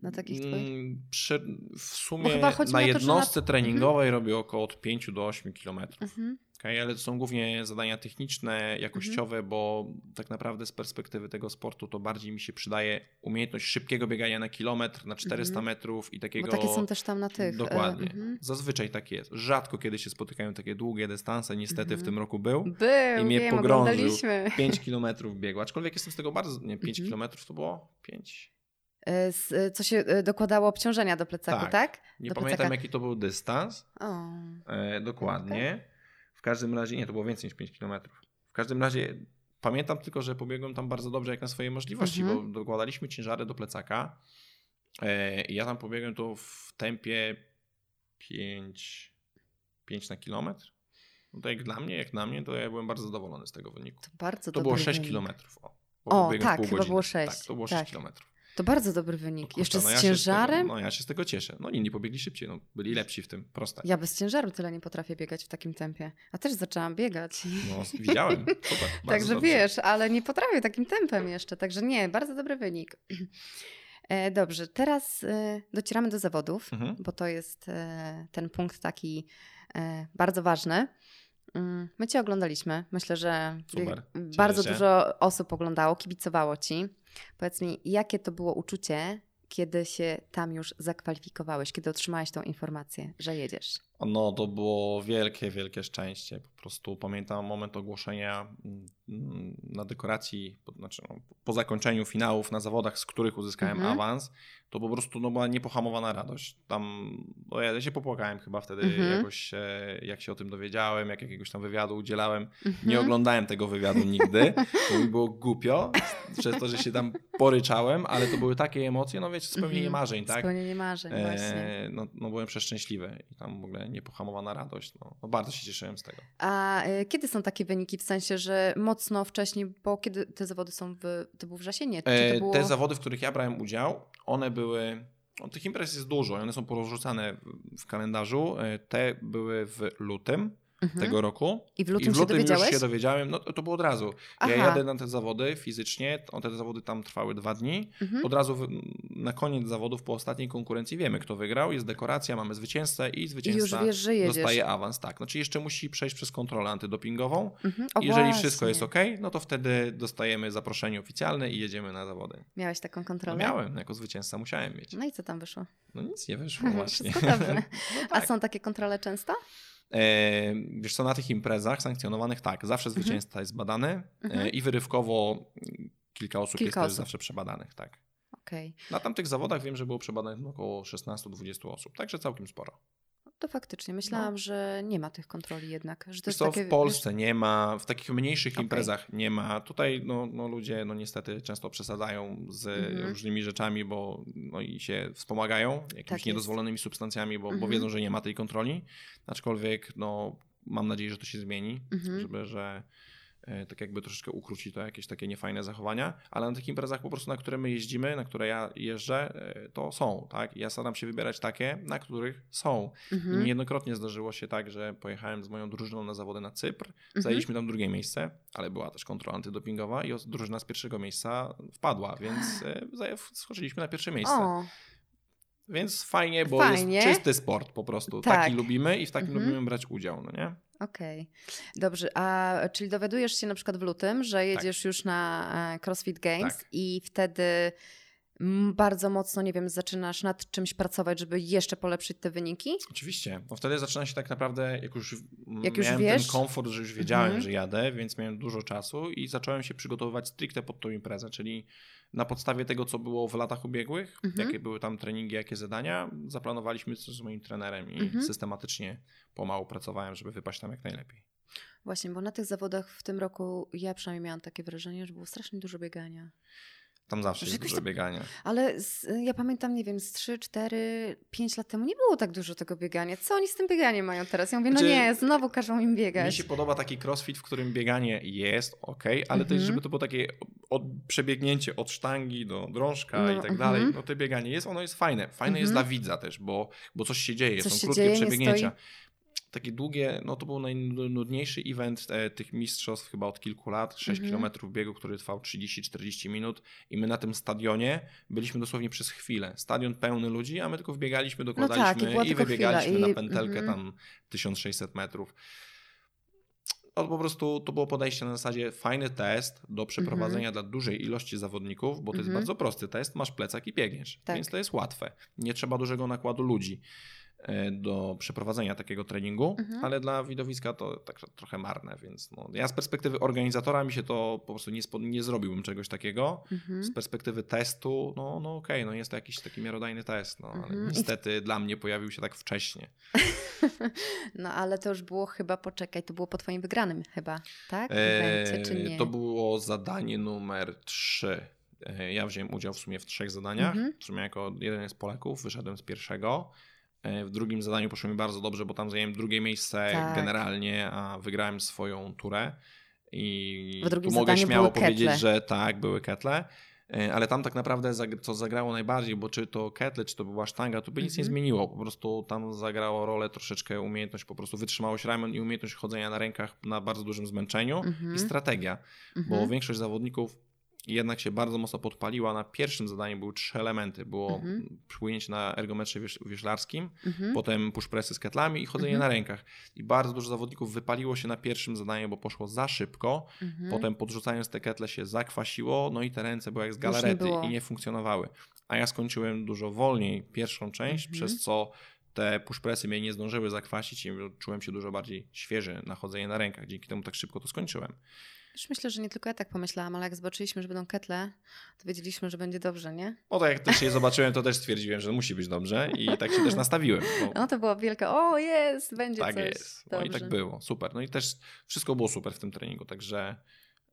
na takich twoich? Mm, w sumie na jednostce na... treningowej mhm. robię około od 5 do 8 kilometrów. Okay, ale to są głównie zadania techniczne, jakościowe, mhm. bo tak naprawdę z perspektywy tego sportu to bardziej mi się przydaje umiejętność szybkiego biegania na kilometr, na 400 mhm. metrów i takiego... Bo takie są też tam na tych... E, Dokładnie. Mhm. Zazwyczaj tak jest. Rzadko kiedy się spotykają takie długie dystanse, niestety w mhm. tym roku był. Był, I mnie wiem, pogrążył. 5 kilometrów biegł, aczkolwiek jestem z tego bardzo... Nie, 5 mhm. kilometrów to było? 5... E, e, co się dokładało obciążenia do plecaku, tak? tak? Nie do pamiętam plecaka. jaki to był dystans. O. E, dokładnie. Okay. W każdym razie, nie, to było więcej niż 5 km. W każdym razie pamiętam tylko, że pobiegłem tam bardzo dobrze jak na swoje możliwości, mm -hmm. bo dokładaliśmy ciężary do plecaka. E, ja tam pobiegłem to w tempie 5, 5 na kilometr. No to jak dla mnie, jak na mnie, to ja byłem bardzo zadowolony z tego wyniku. To bardzo To było 6 kilometrów. O, o tak, chyba było 6. Tak, to było 6 tak. kilometrów. To bardzo dobry wynik. Kurczę, Jeszcze no z ja ciężarem? Tego, no ja się z tego cieszę. No inni pobiegli szybciej, no, byli lepsi w tym, proste. Ja bez ciężaru tyle nie potrafię biegać w takim tempie. A też zaczęłam biegać. No widziałem, (laughs) super. Także dobrze. wiesz, ale nie potrafię takim tempem jeszcze, także nie, bardzo dobry wynik. (clears throat) E, dobrze, teraz e, docieramy do zawodów, mhm. bo to jest e, ten punkt taki bardzo ważny. Mm, my Cię oglądaliśmy. Myślę, że Super. bardzo dużo osób oglądało, kibicowało Ci. Powiedz mi, jakie to było uczucie, kiedy się tam już zakwalifikowałeś, kiedy otrzymałeś tą informację, że jedziesz? No, to było wielkie, wielkie szczęście. Po prostu pamiętam moment ogłoszenia mm, na dekoracji, znaczy no, po zakończeniu finałów na zawodach, z których uzyskałem mhm. awans to po prostu no, była niepohamowana radość. Tam, no, ja się popłakałem chyba wtedy mhm. jakoś, jak się o tym dowiedziałem, jak jakiegoś tam wywiadu udzielałem. Mhm. Nie oglądałem tego wywiadu nigdy, bo mi było głupio przez to, że się tam poryczałem, ale to były takie emocje, no wiecie, spełnienie mhm. marzeń, tak? Spełnienie marzeń, e, właśnie. No, no byłem przeszczęśliwy i tam w ogóle niepohamowana radość. No, no bardzo się cieszyłem z tego. A e, kiedy są takie wyniki, w sensie, że mocno wcześniej, bo kiedy te zawody są w, to był wrzesień, Czy e, było... Te zawody, w których ja brałem udział, one były. No, tych imprez jest dużo, one są porozrzucane w kalendarzu. E, te były w lutym mhm. tego roku. I w lutym, I w lutym się już się dowiedziałem, no to było od razu. Aha. Ja jadę na te zawody fizycznie, te zawody tam trwały dwa dni. Mhm. Od razu w, na koniec zawodów, po ostatniej konkurencji wiemy, kto wygrał, jest dekoracja, mamy zwycięzcę i zwycięzca I wiesz, dostaje awans. Tak, znaczy jeszcze musi przejść przez kontrolę antydopingową. Mhm. O, Jeżeli właśnie. wszystko jest ok, no to wtedy dostajemy zaproszenie oficjalne i jedziemy na zawody. Miałeś taką kontrolę? No miałem, jako zwycięzca musiałem mieć. No i co tam wyszło? No nic nie wyszło (laughs) właśnie. (laughs) no tak. A są takie kontrole często? E, wiesz co, na tych imprezach sankcjonowanych tak, zawsze mhm. zwycięzca jest badany e, mhm. i wyrywkowo kilka osób kilka jest osób. też zawsze przebadanych, tak. Okay. Na tamtych zawodach wiem, że było przebadanych około 16-20 osób, także całkiem sporo to faktycznie myślałam, no. że nie ma tych kontroli jednak. Że to takie, w Polsce wiesz... nie ma, w takich mniejszych okay. imprezach nie ma. Tutaj no, no, ludzie no niestety często przesadzają z mm-hmm. różnymi rzeczami, bo no i się wspomagają jakimiś tak niedozwolonymi substancjami, bo, mm-hmm. bo mhm. wiedzą, że nie ma tej kontroli. Aczkolwiek no, mam nadzieję, że to się zmieni, mm-hmm. żeby, że tak jakby troszeczkę ukróci to jakieś takie niefajne zachowania, ale na takich imprezach po prostu, na które my jeździmy, na które ja jeżdżę, e, to są, tak? ja staram się wybierać takie, na których są. Mhm. I niejednokrotnie zdarzyło się tak, że pojechałem z moją drużyną na zawody na Cypr, mhm. zajęliśmy tam drugie miejsce, ale była też kontrola antydopingowa i drużyna z pierwszego miejsca wpadła, więc e, skoczyliśmy na pierwsze miejsce. O. Więc fajnie, bo fajnie. jest czysty sport po prostu. Tak. Taki lubimy i w takim mhm. lubimy brać udział, no nie? Okej, okay. dobrze. A czyli dowiadujesz się na przykład w lutym, że jedziesz tak. już na e, CrossFit Games tak. i wtedy bardzo mocno, nie wiem, zaczynasz nad czymś pracować, żeby jeszcze polepszyć te wyniki? Oczywiście, bo wtedy zaczyna się tak naprawdę, jak już, jak już miałem wiesz? ten komfort, że już wiedziałem, mhm. że jadę, więc miałem dużo czasu i zacząłem się przygotowywać stricte pod tą imprezę, czyli na podstawie tego, co było w latach ubiegłych, mhm. jakie były tam treningi, jakie zadania, zaplanowaliśmy coś z moim trenerem i mhm. systematycznie pomału pracowałem, żeby wypaść tam jak najlepiej. Właśnie, bo na tych zawodach w tym roku ja przynajmniej miałam takie wrażenie, że było strasznie dużo biegania. Tam zawsze jest dużo biegania. Ale z, ja pamiętam, nie wiem, z 3, 4, 5 lat temu nie było tak dużo tego biegania. Co oni z tym bieganiem mają teraz? Ja mówię, no znaczy, nie, znowu każą im biegać. Mi się podoba taki crossfit, w którym bieganie jest ok, ale też, żeby to było takie od, przebiegnięcie od sztangi do drążka no, i tak dalej. No to bieganie jest, ono jest fajne. Fajne jest dla widza też, bo, bo coś się dzieje, coś są krótkie dzieje, przebiegnięcia takie długie, no to był najnudniejszy event e, tych mistrzostw chyba od kilku lat, 6 mm -hmm. km biegu, który trwał 30-40 minut i my na tym stadionie byliśmy dosłownie przez chwilę. Stadion pełny ludzi, a my tylko wbiegaliśmy, dokładaliśmy no tak, i, i wybiegaliśmy na pętelkę mm -hmm. tam 1600 metrów. No, po prostu to było podejście na zasadzie fajny test do przeprowadzenia mm -hmm. dla dużej ilości zawodników, bo to jest mhm. bardzo prosty test, masz plecak i biegniesz, tak. więc to jest łatwe. Nie trzeba dużego nakładu ludzi. E, do przeprowadzenia takiego treningu, mhm. ale dla widowiska to tak trochę marne, więc no, ja z perspektywy organizatora mi się to po prostu nie, nie zrobiłbym czegoś takiego. Mhm. Z perspektywy testu, no, no okej, okay, no jest to jakiś taki miarodajny test, no, ale mhm. niestety dla mnie pojawił się tak wcześnie. (laughs) no ale to już było chyba, poczekaj, to było po twoim wygranym chyba, tak? Evencie, czy nie? To było zadanie numer 3. E, ja wziąłem udział w sumie w trzech zadaniach. Mhm. W sumie jako jeden z Polaków wyszedłem z pierwszego. E, w drugim zadaniu poszło mi bardzo dobrze, bo tam zajęłem drugie miejsce tak. generalnie, a wygrałem swoją turę. I w drugim tu mogę śmiało powiedzieć, ketle. że tak, były ketle. E, ale tam tak naprawdę co zagrało najbardziej, bo czy to ketle, czy to była sztanga, to by nic nie mhm. zmieniło. Po prostu tam zagrało rolę troszeczkę umiejętność, po prostu wytrzymałość ramion i umiejętność chodzenia na rękach na bardzo dużym zmęczeniu i mhm. strategia. Bo mhm. większość zawodników jednak się bardzo mocno podpaliła. Na pierwszym zadaniu były trzy elementy. Było mhm. płynięcie na ergometrze wiesz, wioślarskim, mhm. potem push pressy z ketlami i chodzenie mhm. na rękach. I bardzo dużo zawodników wypaliło się na pierwszym zadaniu, bo poszło za szybko. Mhm. Potem podrzucając te ketle się zakwasiło, no i te ręce były jak z galarety nie i nie funkcjonowały. A ja skończyłem dużo wolniej pierwszą część, mhm. przez co te pushpressy mnie nie zdążyły zakwasić i czułem się dużo bardziej świeży na chodzenie na rękach. Dzięki temu tak szybko to skończyłem. Już myślę, że nie tylko ja tak pomyślałam, ale jak zobaczyliśmy, że będą ketle, to wiedzieliśmy, że będzie dobrze, nie? No to jak też je zobaczyłem, to też stwierdziłem, że musi być dobrze i tak się też nastawiłem. Bo... No to było wielkie, o jest, będzie tak coś. Tak jest, no i tak było, super. No i też wszystko było super w tym treningu, także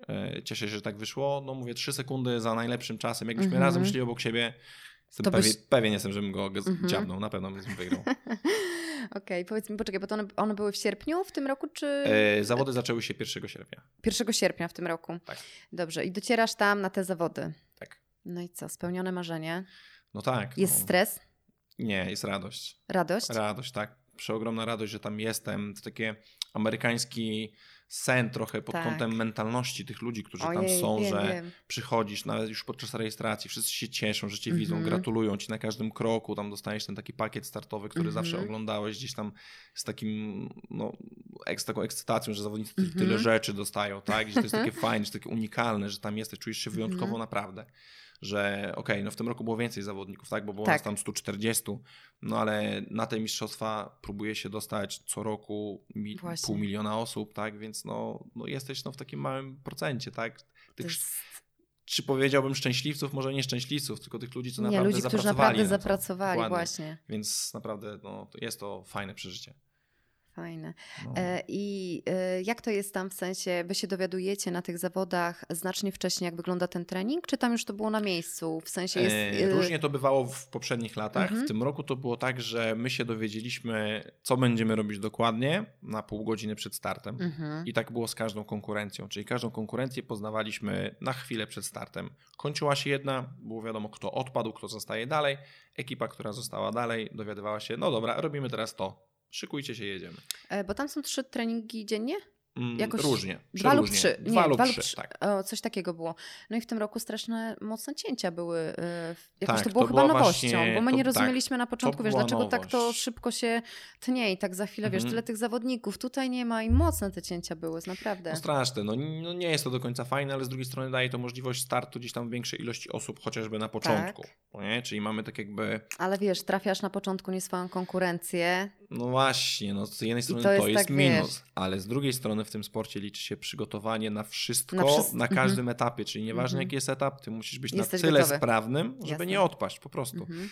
e, cieszę się, że tak wyszło. No mówię, trzy sekundy za najlepszym czasem. Jakbyśmy mm -hmm. razem szli obok siebie, Jestem pewien, byś... pewien jestem, żebym go mhm. dziabnął, na pewno bym wygrał. (laughs) Okej, okay, powiedz mi, poczekaj, bo to one, one, były w sierpniu w tym roku, czy... E, zawody zaczęły się 1 sierpnia. 1 sierpnia w tym roku. Tak. Dobrze, i docierasz tam na te zawody. Tak. No i co, spełnione marzenie? No tak. Jest no. stres? Nie, jest radość. Radość? Radość, tak. Przeogromna radość, że tam jestem. To takie amerykański sen trochę pod tak. kątem mentalności tych ludzi, którzy Ojej, tam są, wiem, że wiem. przychodzisz nawet już podczas rejestracji, wszyscy się cieszą, że cię mm -hmm. widzą, gratulują ci na każdym kroku, tam dostajesz ten taki pakiet startowy, który mm -hmm. zawsze oglądałeś gdzieś tam z takim, no, z taką ekscytacją, że zawodnicy mm -hmm. tyle rzeczy dostają, tak, że to jest takie fajne, że takie unikalne, że tam jesteś, czujesz się wyjątkowo mhm. naprawdę że okej, okay, no w tym roku było więcej zawodników, tak, bo było tak. nas tam 140, no ale na te mistrzostwa próbuje się dostać co roku mi, pół miliona osób, tak, więc no, no jesteś no w takim małym procencie, tak, tych, czy powiedziałbym szczęśliwców, może nie szczęśliwców, tylko tych ludzi, co nie, naprawdę ludzi, zapracowali. Którzy naprawdę zapracowali, właśnie. Więc naprawdę no, jest to fajne przeżycie. Fajne. No. E, I e, jak to jest tam w sensie, wy się dowiadujecie na tych zawodach znacznie wcześniej, jak wygląda ten trening, czy tam już to było na miejscu? W sensie jest... E, różnie to bywało w poprzednich latach. Mhm. W tym roku to było tak, że my się dowiedzieliśmy, co będziemy robić dokładnie na pół godziny przed startem. Mhm. I tak było z każdą konkurencją. Czyli każdą konkurencję poznawaliśmy na chwilę przed startem. Kończyła się jedna, było wiadomo, kto odpadł, kto zostaje dalej. Ekipa, która została dalej, dowiadywała się, no dobra, robimy teraz to szykujcie się, jedziemy. E, bo tam są trzy treningi dziennie? Mm, Jakoś różnie. Dwa lub trzy. Nie, dwa, lub trzy, trzy. Tak. O, coś takiego było. No i w tym roku straszne mocne cięcia były. Yy, jakoś tak, to było to chyba nowością, właśnie, bo my to, nie tak, rozumieliśmy tak, na początku, wiesz, dlaczego nowość. tak to szybko się tnie i tak za chwilę, wiesz, mhm. tyle tych zawodników, tutaj nie ma i mocne te cięcia były, naprawdę. No straszne, no, no, nie jest to do końca fajne, ale z drugiej strony daje to możliwość startu gdzieś tam większej ilości osób, chociażby na początku, tak. nie? Czyli mamy tak jakby... Ale wiesz, trafiasz na początku nie swoją konkurencję. No właśnie, no z jednej strony to jest, to jest tak, minus, wiesz, ale z drugiej strony w tym sporcie liczy się przygotowanie na wszystko, na, na każdym mhm. etapie, czyli nieważne mhm. jaki jest etap, ty musisz być Jesteś na tyle gotowy. sprawnym, żeby Jasne. nie odpaść po prostu. Mhm.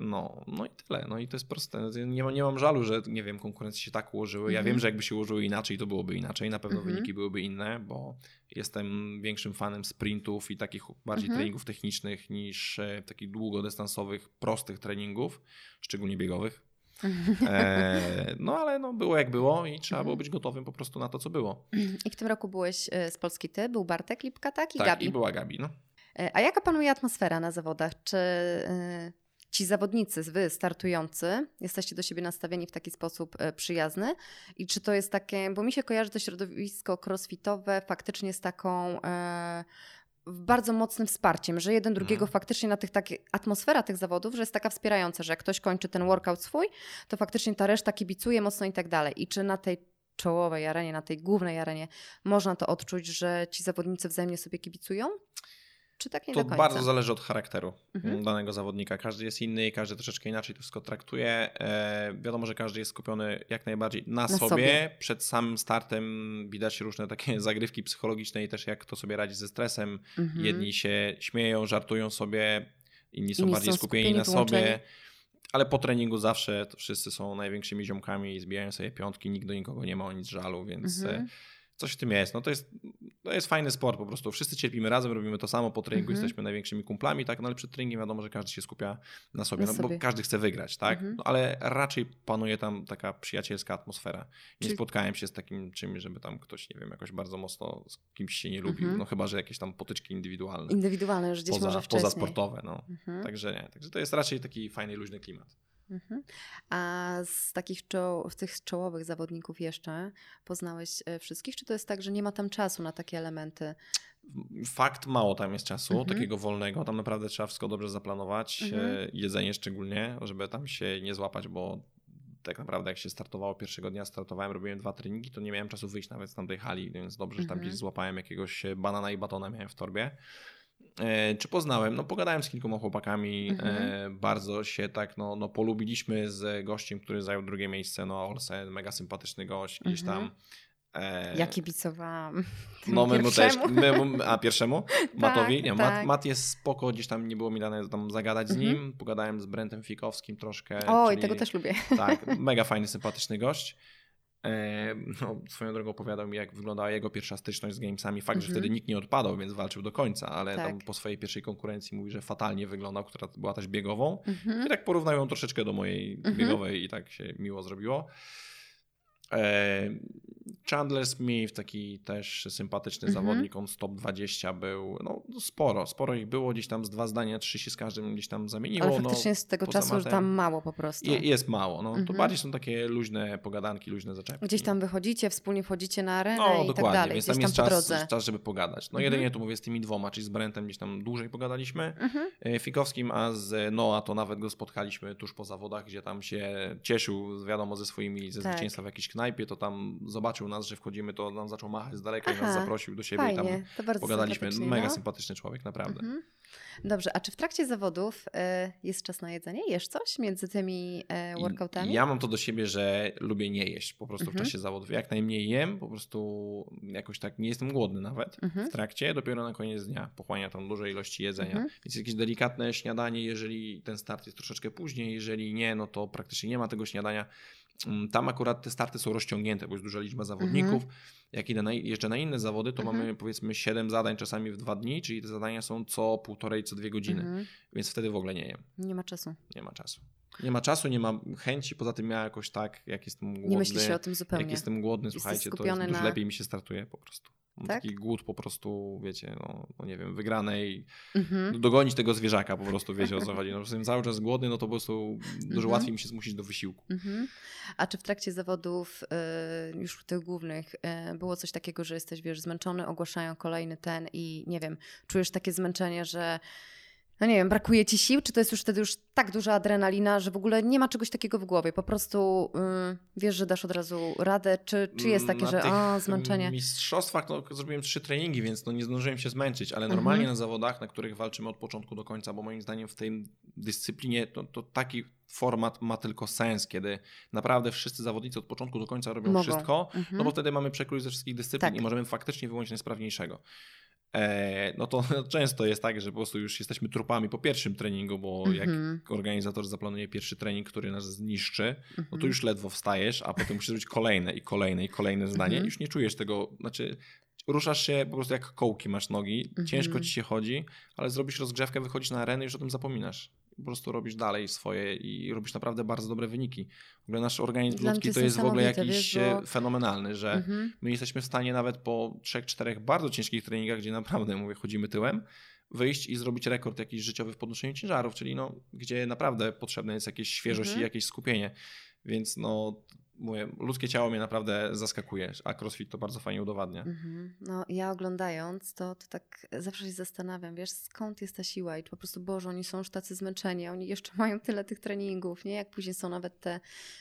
No, no i tyle. No i to jest proste. Nie, nie mam żalu, że nie wiem, konkurencje się tak ułożyły. Ja wiem, mhm. że jakby się ułożyły inaczej, to byłoby inaczej. Na pewno mhm. wyniki byłyby inne, bo jestem większym fanem sprintów i takich bardziej mhm. treningów technicznych niż e, takich długodystansowych, prostych treningów, szczególnie biegowych. (laughs) E, no ale no, było jak było i trzeba było być gotowym po prostu na to, co było. I w tym roku byłeś e, z Polski ty, był Bartek Lipka, tak? I tak, Gabi. i była Gabi, no. E, a jaka panuje atmosfera na zawodach? Czy ci zawodnicy, wy startujący, jesteście do siebie nastawieni w taki sposób przyjazny? I czy to jest takie, bo mi się kojarzy to środowisko crossfitowe faktycznie z taką bardzo mocnym wsparciem, że jeden drugiego mhm. faktycznie na tych takich, atmosfera tych zawodów, że jest taka wspierająca, że jak ktoś kończy ten workout swój, to faktycznie ta reszta kibicuje mocno i tak dalej. I czy na tej czołowej arenie, na tej głównej arenie można to odczuć, że ci zawodnicy wzajemnie sobie kibicują? Czy tak nie to bardzo zależy od charakteru mhm. danego zawodnika. Każdy jest inny i każdy troszeczkę inaczej to wszystko traktuje. E, wiadomo, że każdy jest skupiony jak najbardziej na, na sobie. sobie. Przed samym startem widać różne takie (laughs) zagrywki psychologiczne i też jak to sobie radzi ze stresem. Mhm. Jedni się śmieją, żartują sobie, inni są inni bardziej są skupieni, skupieni na sobie. Ale po treningu zawsze wszyscy są największymi ziomkami i zbijają sobie piątki, nikt do nikogo nie ma o nic żalu, więc mhm. coś w tym jest. No to jest to jest fajny sport po prostu. Wszyscy cierpimy razem, robimy to samo po treningu, mhm. jesteśmy największymi kumplami, tak? No ale przed treningiem wiadomo, że każdy się skupia na sobie, na no, sobie. bo każdy chce wygrać, tak? Mhm. No, ale raczej panuje tam taka przyjacielska atmosfera. Nie Czyli... spotkałem się z takim czymś, żeby tam ktoś, nie wiem, jakoś bardzo mocno z kimś się nie lubił, mhm. no chyba, że jakieś tam potyczki indywidualne. Indywidualne już gdzieś poza, może wcześniej. Poza sportowe, no. Mhm. Także nie, także to jest raczej taki fajny, luźny klimat. Mhm. A z takich czoł, tych czołowych zawodników jeszcze poznałeś e, wszystkich? Czy to jest tak, że nie ma tam czasu na takie elementy? Fakt, mało tam jest czasu mhm. takiego wolnego. Tam naprawdę trzeba wszystko dobrze zaplanować. Mhm. E, jedzenie szczególnie, żeby tam się nie złapać, bo tak naprawdę jak się startowało pierwszego dnia, startowałem, robiłem dwa treningi, to nie miałem czasu wyjść nawet z tamtej hali, więc dobrze, że tam gdzieś mhm. złapałem jakiegoś banana i batona miałem w torbie. E, czy poznałem? No pogadałem z kilkoma chłopakami, mhm. e, bardzo się tak, no, no polubiliśmy z gościem, który zajął drugie miejsce, no Olsen, mega sympatyczny gość, gdzieś mhm. tam. E... Ja kibicowałam. (laughs) No my mu też. My, a pierwszemu? (laughs) tak, Matowi? Nie, tak. Mat, Mat jest spoko, gdzieś tam nie było mi dane tam zagadać z mhm. nim. Pogadałem z Brentem Fikowskim troszkę. O, czyli, i tego też lubię. Tak, (laughs) mega fajny, sympatyczny gość. E, no, swoją drogą opowiadał mi, jak wyglądała jego pierwsza styczność z gamesami. Fakt, że wtedy mhm. nikt nie odpadał, więc walczył do końca, ale tak. tam po swojej pierwszej konkurencji mówi, że fatalnie wyglądał, która była też biegową. -hmm. I tak porównał ją troszeczkę do mojej -hmm. biegowej i tak się miło zrobiło. E, Chandler Smith, taki też sympatyczny mhm. zawodnik, on stop 20 był, no sporo, sporo ich było, gdzieś tam z dwa zdania, trzy się z każdym gdzieś tam zamieniło. Ale faktycznie no, z tego czasu, że tam mało po prostu. Je, jest mało, no mhm. to bardziej są takie luźne pogadanki, luźne zaczepki. Gdzieś tam wychodzicie, wspólnie wchodzicie na arenę no, i tak dokładnie, tak dalej, więc tam jest czas, czas, żeby pogadać. No mhm. jedynie tu mówię z tymi dwoma, czyli z Brentem gdzieś tam dłużej pogadaliśmy, mhm. E, Fikowskim, a z Noa to nawet go spotkaliśmy tuż po zawodach, gdzie tam się cieszył, wiadomo, ze swoimi, ze tak. zwycięstwa w jakiejś knajpie, to tam zobaczył nas, że wchodzimy, to nam zaczął machać z daleka Aha, i nas zaprosił do siebie fajnie, i tam pogadaliśmy. Mega no? sympatyczny człowiek, naprawdę. Mhm. Dobrze, a czy w trakcie zawodów y, jest czas na jedzenie? Jesz coś między tymi y, workoutami? Ja mam to do siebie, że lubię nie jeść po prostu mhm. w czasie zawodów. Jak najmniej jem, po prostu jakoś tak nie jestem głodny nawet mhm. w trakcie, dopiero na koniec dnia pochłania tam duże ilości jedzenia. Mhm. Więc jakieś delikatne śniadanie, jeżeli ten start jest troszeczkę później, jeżeli nie, no to praktycznie nie ma tego śniadania. Mm, tam akurat te starty są rozciągnięte, bo jest duża liczba zawodników. Mhm. Jak idę na, jeszcze na inne zawody, to mhm. mamy powiedzmy 7 zadań czasami w dwa dni, czyli te zadania są co półtorej, co dwie godziny. Mhm. Więc wtedy w ogóle nie jem. Nie ma czasu. Nie ma czasu. Nie ma czasu, nie ma chęci, poza tym ja jakoś tak, jak jestem głodny. Nie myśli się o tym zupełnie. Jak jestem głodny, słuchajcie, to jest, na... lepiej mi się startuje po prostu. Tak? taki głód po prostu, wiecie, no, no nie wiem, wygranej, mhm. dogonić tego zwierzaka po prostu, wiecie o co chodzi. No, jestem cały czas głodny, no to po prostu dużo mhm. łatwiej mi się zmusić do wysiłku. Mhm. A czy w trakcie zawodów y, już tych głównych y, było coś takiego, że jesteś, wiesz, zmęczony, ogłaszają kolejny ten i nie wiem, czujesz takie zmęczenie, że no nie wiem, brakuje ci sił, czy to jest już wtedy już tak duża adrenalina, że w ogóle nie ma czegoś takiego w głowie? Po prostu yy, wiesz, że dasz od razu radę, czy, czy jest takie, Na że o, zmęczenie? W mistrzostwach no, zrobiłem trzy treningi, więc no, nie zdążyłem się zmęczyć, ale normalnie mhm. na zawodach, na których walczymy od początku do końca, bo moim zdaniem w tej dyscyplinie to, to taki format ma tylko sens, kiedy naprawdę wszyscy zawodnicy od początku do końca robią Mogą. wszystko, mhm. no bo mhm. wtedy mamy przekrój ze wszystkich dyscyplin tak. i możemy faktycznie wyłonić najsprawniejszego. E, no to (laughs) często jest tak, że po prostu już jesteśmy trupami po pierwszym treningu, bo jak mhm. organizator zaplanuje pierwszy trening, który nas zniszczy, no to mhm. już ledwo wstajesz, a potem musisz zrobić kolejne i kolejne i kolejne zdanie. Już nie czujesz tego, znaczy ruszasz się po prostu jak kołki masz nogi, ciężko ci się chodzi, ale zrobisz rozgrzewkę, wychodzisz na arenę i już o tym zapominasz po prostu robisz dalej swoje i robisz naprawdę bardzo dobre wyniki. W ogóle nasz organizm ludzki to jest w ogóle jakiś wiesz, bo... fenomenalny, że mhm. my jesteśmy w stanie nawet po trzech, czterech bardzo ciężkich treningach, gdzie naprawdę, mówię, chodzimy tyłem, wyjść i zrobić rekord jakiś życiowy w podnoszeniu ciężarów, czyli no, gdzie naprawdę potrzebne jest jakieś świeżość mhm. i jakieś skupienie. Więc no, mówię, ludzkie ciało mnie naprawdę zaskakuje, a crossfit to bardzo fajnie udowadnia. Mm-hmm. No ja oglądając to, to tak zawsze się zastanawiam, wiesz, skąd jest ta siła i po prostu, Boże, oni są już tacy zmęczeni, oni jeszcze (laughs) mają tyle tych treningów, nie? Jak później są nawet te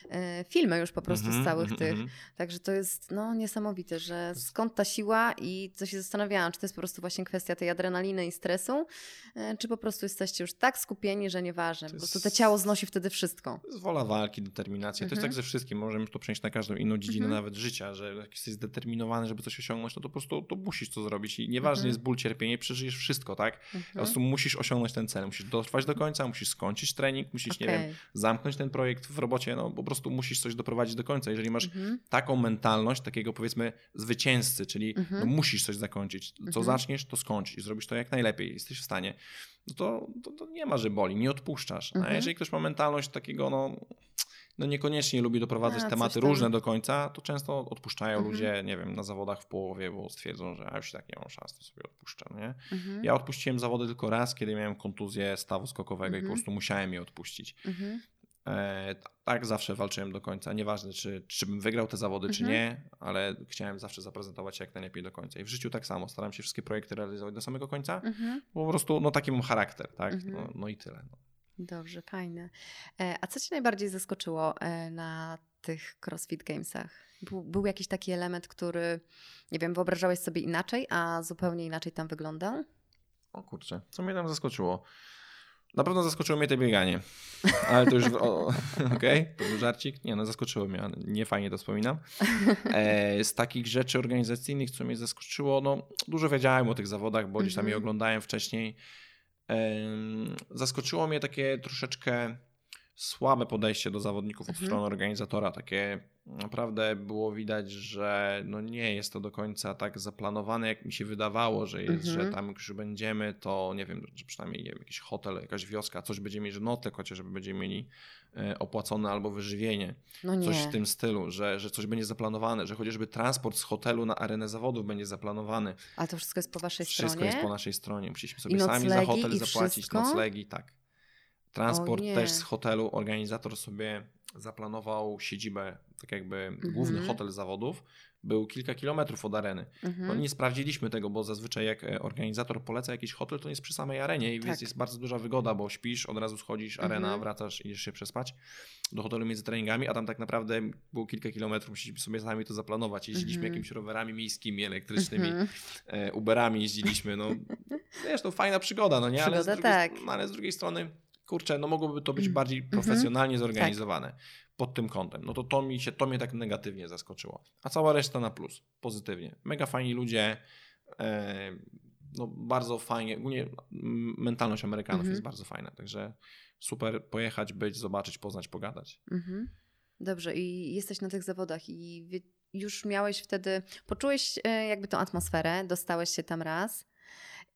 e, filmy już po prostu mm-hmm, z mhm, całych mm-hmm. tych. Mhm. Także to jest no niesamowite, że skąd ta siła i co się zastanawiałam, czy to jest po prostu właśnie kwestia tej adrenaliny i stresu, e, czy po prostu jesteście już tak skupieni, że nieważne, po prostu to ciało znosi wtedy wszystko. To jest wola walki, determinacja, to jest tak mhm. ze wszystkim, możemy to przenieść na każdą inną dziedzinę mhm. nawet życia, że jak jesteś zdeterminowany, żeby coś osiągnąć, no to po prostu to musisz to zrobić i nieważne mhm. jest ból, cierpienie, przeżyjesz wszystko, tak? Mhm. Po prostu musisz osiągnąć ten cel, musisz dotrwać do końca, musisz skończyć trening, musisz, okay. nie wiem, zamknąć ten projekt w robocie, no po prostu musisz coś doprowadzić do końca. Jeżeli masz mhm. taką mentalność, takiego powiedzmy zwycięzcy, czyli no, mhm. musisz coś zakończyć, co mhm. zaczniesz, to skończyć i zrobisz to jak najlepiej, jesteś w stanie, no to, to, to nie ma, że boli, nie odpuszczasz. A jeżeli ktoś ma mentalność takiego, no no niekoniecznie lubi doprowadzać A, tematy różne do końca, to często odpuszczają mhm. ludzie, nie wiem, na zawodach w połowie, bo stwierdzą, że a już tak nie mam szans, to sobie odpuszczam, nie? Mhm. Ja odpuściłem zawody tylko raz, kiedy miałem kontuzję stawu skokowego mhm. i po mhm. prostu musiałem je odpuścić. Mhm. E, tak zawsze walczyłem do końca. Nieważne, czy, czy bym wygrał te zawody, czy mhm. nie, ale chciałem zawsze zaprezentować się jak najlepiej do końca. I w życiu tak samo. Staram się wszystkie projekty realizować do samego końca, bo po prostu no, taki mam charakter, tak? No, no i tyle. No. Dobrze, fajne. E, a co Cię najbardziej zaskoczyło e, na tych CrossFit Gamesach? Był, był, jakiś taki element, który, nie wiem, wyobrażałeś sobie inaczej, a zupełnie inaczej tam wyglądał? O kurczę, co mnie tam zaskoczyło? Na pewno zaskoczyło mnie to bieganie. Ale to już. (laughs) Okej, okay, to był żarcik. Nie, no zaskoczyło mnie, nie fajnie to wspominam. E, z takich rzeczy organizacyjnych, co mnie zaskoczyło, no dużo wiedziałem o tych zawodach, bo gdzieś tam je mhm. oglądałem wcześniej. Zaskoczyło mnie takie troszeczkę słabe podejście do zawodników od mhm. strony organizatora. Takie naprawdę było widać, że no nie jest to do końca tak zaplanowane, jak mi się wydawało, że jest, mhm. że tam już będziemy, to nie wiem, że przynajmniej nie wiem, jakiś hotel, jakaś wioska, coś będziemy mieli, że notek chociażby będziemy mieli opłacone albo wyżywienie. No coś w tym stylu, że, że coś będzie zaplanowane, że chociażby transport z hotelu na arenę zawodów będzie zaplanowany. A to wszystko jest po waszej wszystko stronie? Wszystko jest po naszej stronie. Musieliśmy sobie sami za hotel zapłacić, wszystko? noclegi, tak. Transport też z hotelu organizator sobie zaplanował siedzibę, tak jakby mhm. główny hotel zawodów, był kilka kilometrów od areny. Mhm. No nie sprawdziliśmy tego, bo zazwyczaj jak e, organizator poleca jakiś hotel, to jest przy samej arenie i tak. więc jest bardzo duża wygoda, bo śpisz, od razu schodzisz, arena, mhm. wracasz, idziesz się przespać do hotelu między treningami, a tam tak naprawdę było kilka kilometrów, musieliśmy sobie sami to zaplanować. Jeździliśmy mhm. jakimiś rowerami miejskimi, elektrycznymi, mhm. e, Uberami jeździliśmy, no wiesz, to fajna przygoda, no nie? Przygoda, ale, z drugiej, tak. no, ale z drugiej strony kurczę, no mogłoby to być mm. bardziej mhm. profesjonalnie tak. zorganizowane tak. Pod tym kątem. No to to, mi się, to mnie tak negatywnie zaskoczyło. A cała reszta na plus, pozytywnie. Mega fajni ludzie, e, no bardzo fajnie, ogólnie mentalność Amerykanów jest mhm. bardzo fajna, także super pojechać, być, zobaczyć, poznać, pogadać. Mhm. Dobrze i jesteś na tych zawodach i już miałeś wtedy, poczułeś e, jakby tą atmosferę, dostałeś się tam raz,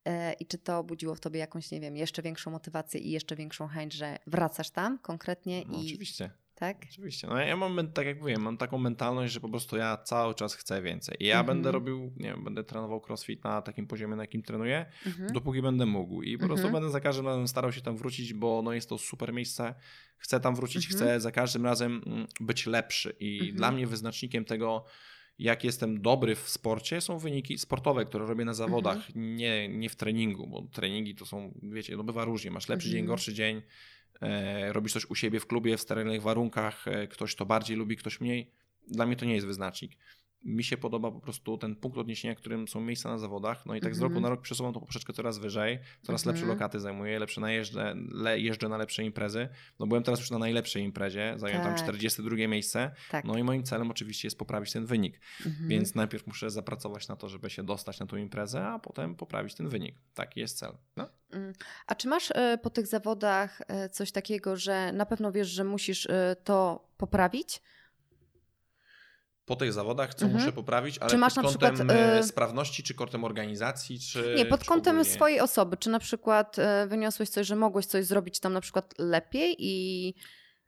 E, I czy to budziło w tobie jakąś, nie wiem, jeszcze większą motywację i jeszcze większą chęć, że wracasz tam konkretnie? No, i... Oczywiście. Tak? Oczywiście. No ja mam, tak jak mówię, mam taką mentalność, że po prostu ja cały czas chcę więcej. I ja mhm. będę robił, nie wiem, będę trenował crossfit na takim poziomie, na jakim trenuję, mhm. dopóki będę mógł. I po mhm. prostu będę za każdym razem starał się tam wrócić, bo no jest to super miejsce. Chcę tam wrócić, mhm. chcę za każdym razem mm, być lepszy. I mhm. dla mnie wyznacznikiem tego, jak jestem dobry w sporcie, są wyniki sportowe, które robię na zawodach, mhm. nie, nie w treningu, bo treningi to są, wiecie, no bywa różnie. Masz lepszy dzień, gorszy dzień robisz coś u siebie w klubie w sterylnych warunkach, e, ktoś to bardziej lubi, ktoś mniej. Dla mnie to nie jest wyznacznik mi się podoba po prostu ten punkt odniesienia, którym są miejsca na zawodach. No i tak z roku mhm. na rok przesuwam tą poprzeczkę coraz wyżej, coraz lepsze mhm. lokaty zajmuję, lepsze najeżdżę, le, jeżdżę na lepsze imprezy. No byłem teraz już na najlepszej imprezie, zająłem tak. tam 42 miejsce. Tak. No i moim celem oczywiście jest poprawić ten wynik. Mhm. Więc najpierw muszę zapracować na to, żeby się dostać na tą imprezę, a potem poprawić ten wynik. Taki jest cel. No. Mm. A czy masz e, po tych zawodach e, coś takiego, że na pewno wiesz, że musisz e, to poprawić? Po tych zawodach, co mhm. muszę poprawić, ale czy masz pod kątem przykład, y... sprawności, czy kątem organizacji, czy... Nie, pod kątem ogólnie... swojej osoby. Czy na przykład y, wyniosłeś coś, że mogłeś coś zrobić tam na przykład lepiej i...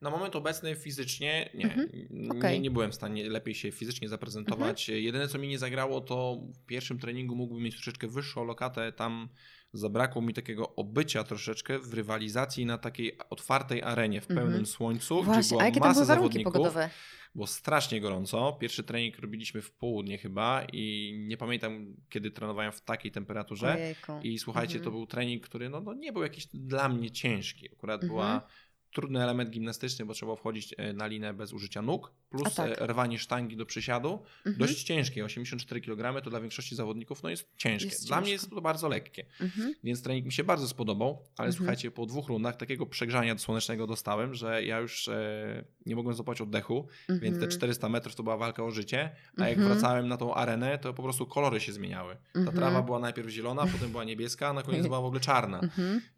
Na moment obecny fizycznie nie, mhm. okay. nie, nie, byłem w stanie lepiej się fizycznie zaprezentować. Mhm. Jedyne, co mi nie zagrało, to w pierwszym treningu mógłbym mieć troszeczkę wyższą lokatę. Tam zabrakło mi takiego obycia troszeczkę w rywalizacji na takiej otwartej arenie w pełnym mhm. słońcu, Właśnie, gdzie była a jakie masa tam były zawodników. Pogodowe? Było strasznie gorąco. Pierwszy trening robiliśmy w południe chyba i nie pamiętam, kiedy trenowałem w takiej temperaturze. Ojejku. I słuchajcie, mhm. to był trening, który no, no, nie był jakiś dla mnie ciężki. Akurat mhm. była trudny element gimnastyczny, bo trzeba wchodzić e, na linę bez użycia nóg, plus tak. E, rwanie sztangi do przysiadu. Mhm. Dość ciężkie, 84 kg to dla większości zawodników no jest ciężkie. Jest dla ciężko. mnie jest to bardzo lekkie. Mhm. Więc trening mi się bardzo spodobał, ale mhm. słuchajcie, po dwóch rundach takiego przegrzania słonecznego dostałem, że ja już e, nie mogłem złapać oddechu, więc te 400 mhm. metrów to była walka o życie, a jak mhm. wracałem na tą arenę, to po prostu kolory się zmieniały. Ta mhm. trawa była najpierw zielona, potem była niebieska, a na koniec była w ogóle czarna.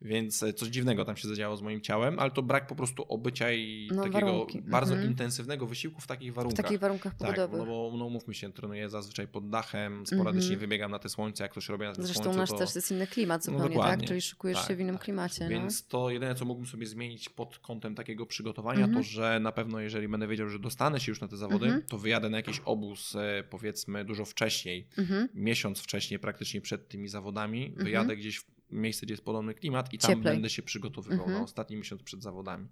Więc coś dziwnego tam się zadziało z moim ciałem, ale to brak po prostu obycia i no, takiego warunki. bardzo mhm. intensywnego wysiłku w takich warunkach. W takich warunkach pogodowych. Tak, no bo no, mówmy się, trenuję zazwyczaj pod dachem, sporadycznie mhm. wybiegam na te słońce, jak coś robię na tym Zresztą słońcu. Zresztą nasz to... też jest inny klimat no, zupełnie, no, tak? Czyli szykujesz tak, się w innym tak. klimacie. No. Więc to jedyne, co mógłbym sobie zmienić pod kątem takiego przygotowania, mhm. to że na pewno jeżeli będę wiedział, że dostanę się już na te zawody, mhm. to wyjadę na jakiś obóz e, powiedzmy dużo wcześniej, mhm. miesiąc wcześniej praktycznie przed tymi zawodami, wyjadę gdzieś w miejsce, gdzie jest podobny klimat i tam Cieplej. będę się przygotowywał na ostatni miesiąc przed zawodami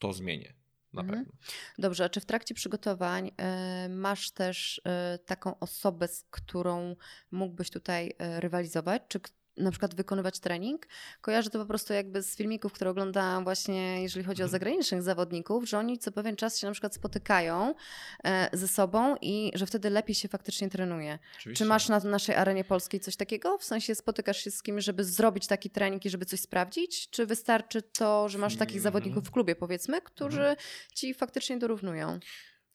to zmienię. Na mhm. pewno. Dobrze, a czy w trakcie przygotowań y, masz też y, taką osobę, z którą mógłbyś tutaj y, rywalizować? Czy na przykład wykonywać trening. Kojarzę to po prostu jakby z filmików, które oglądałam właśnie, jeżeli chodzi o mhm. zagranicznych zawodników, że oni co pewien czas się na przykład spotykają e, ze sobą i że wtedy lepiej się faktycznie trenuje. Oczywiście. Czy masz na naszej arenie polskiej coś takiego? W sensie spotykasz się z kimś, żeby zrobić taki trening i żeby coś sprawdzić? Czy wystarczy to, że masz takich zawodników w klubie powiedzmy, którzy mhm. ci faktycznie dorównują?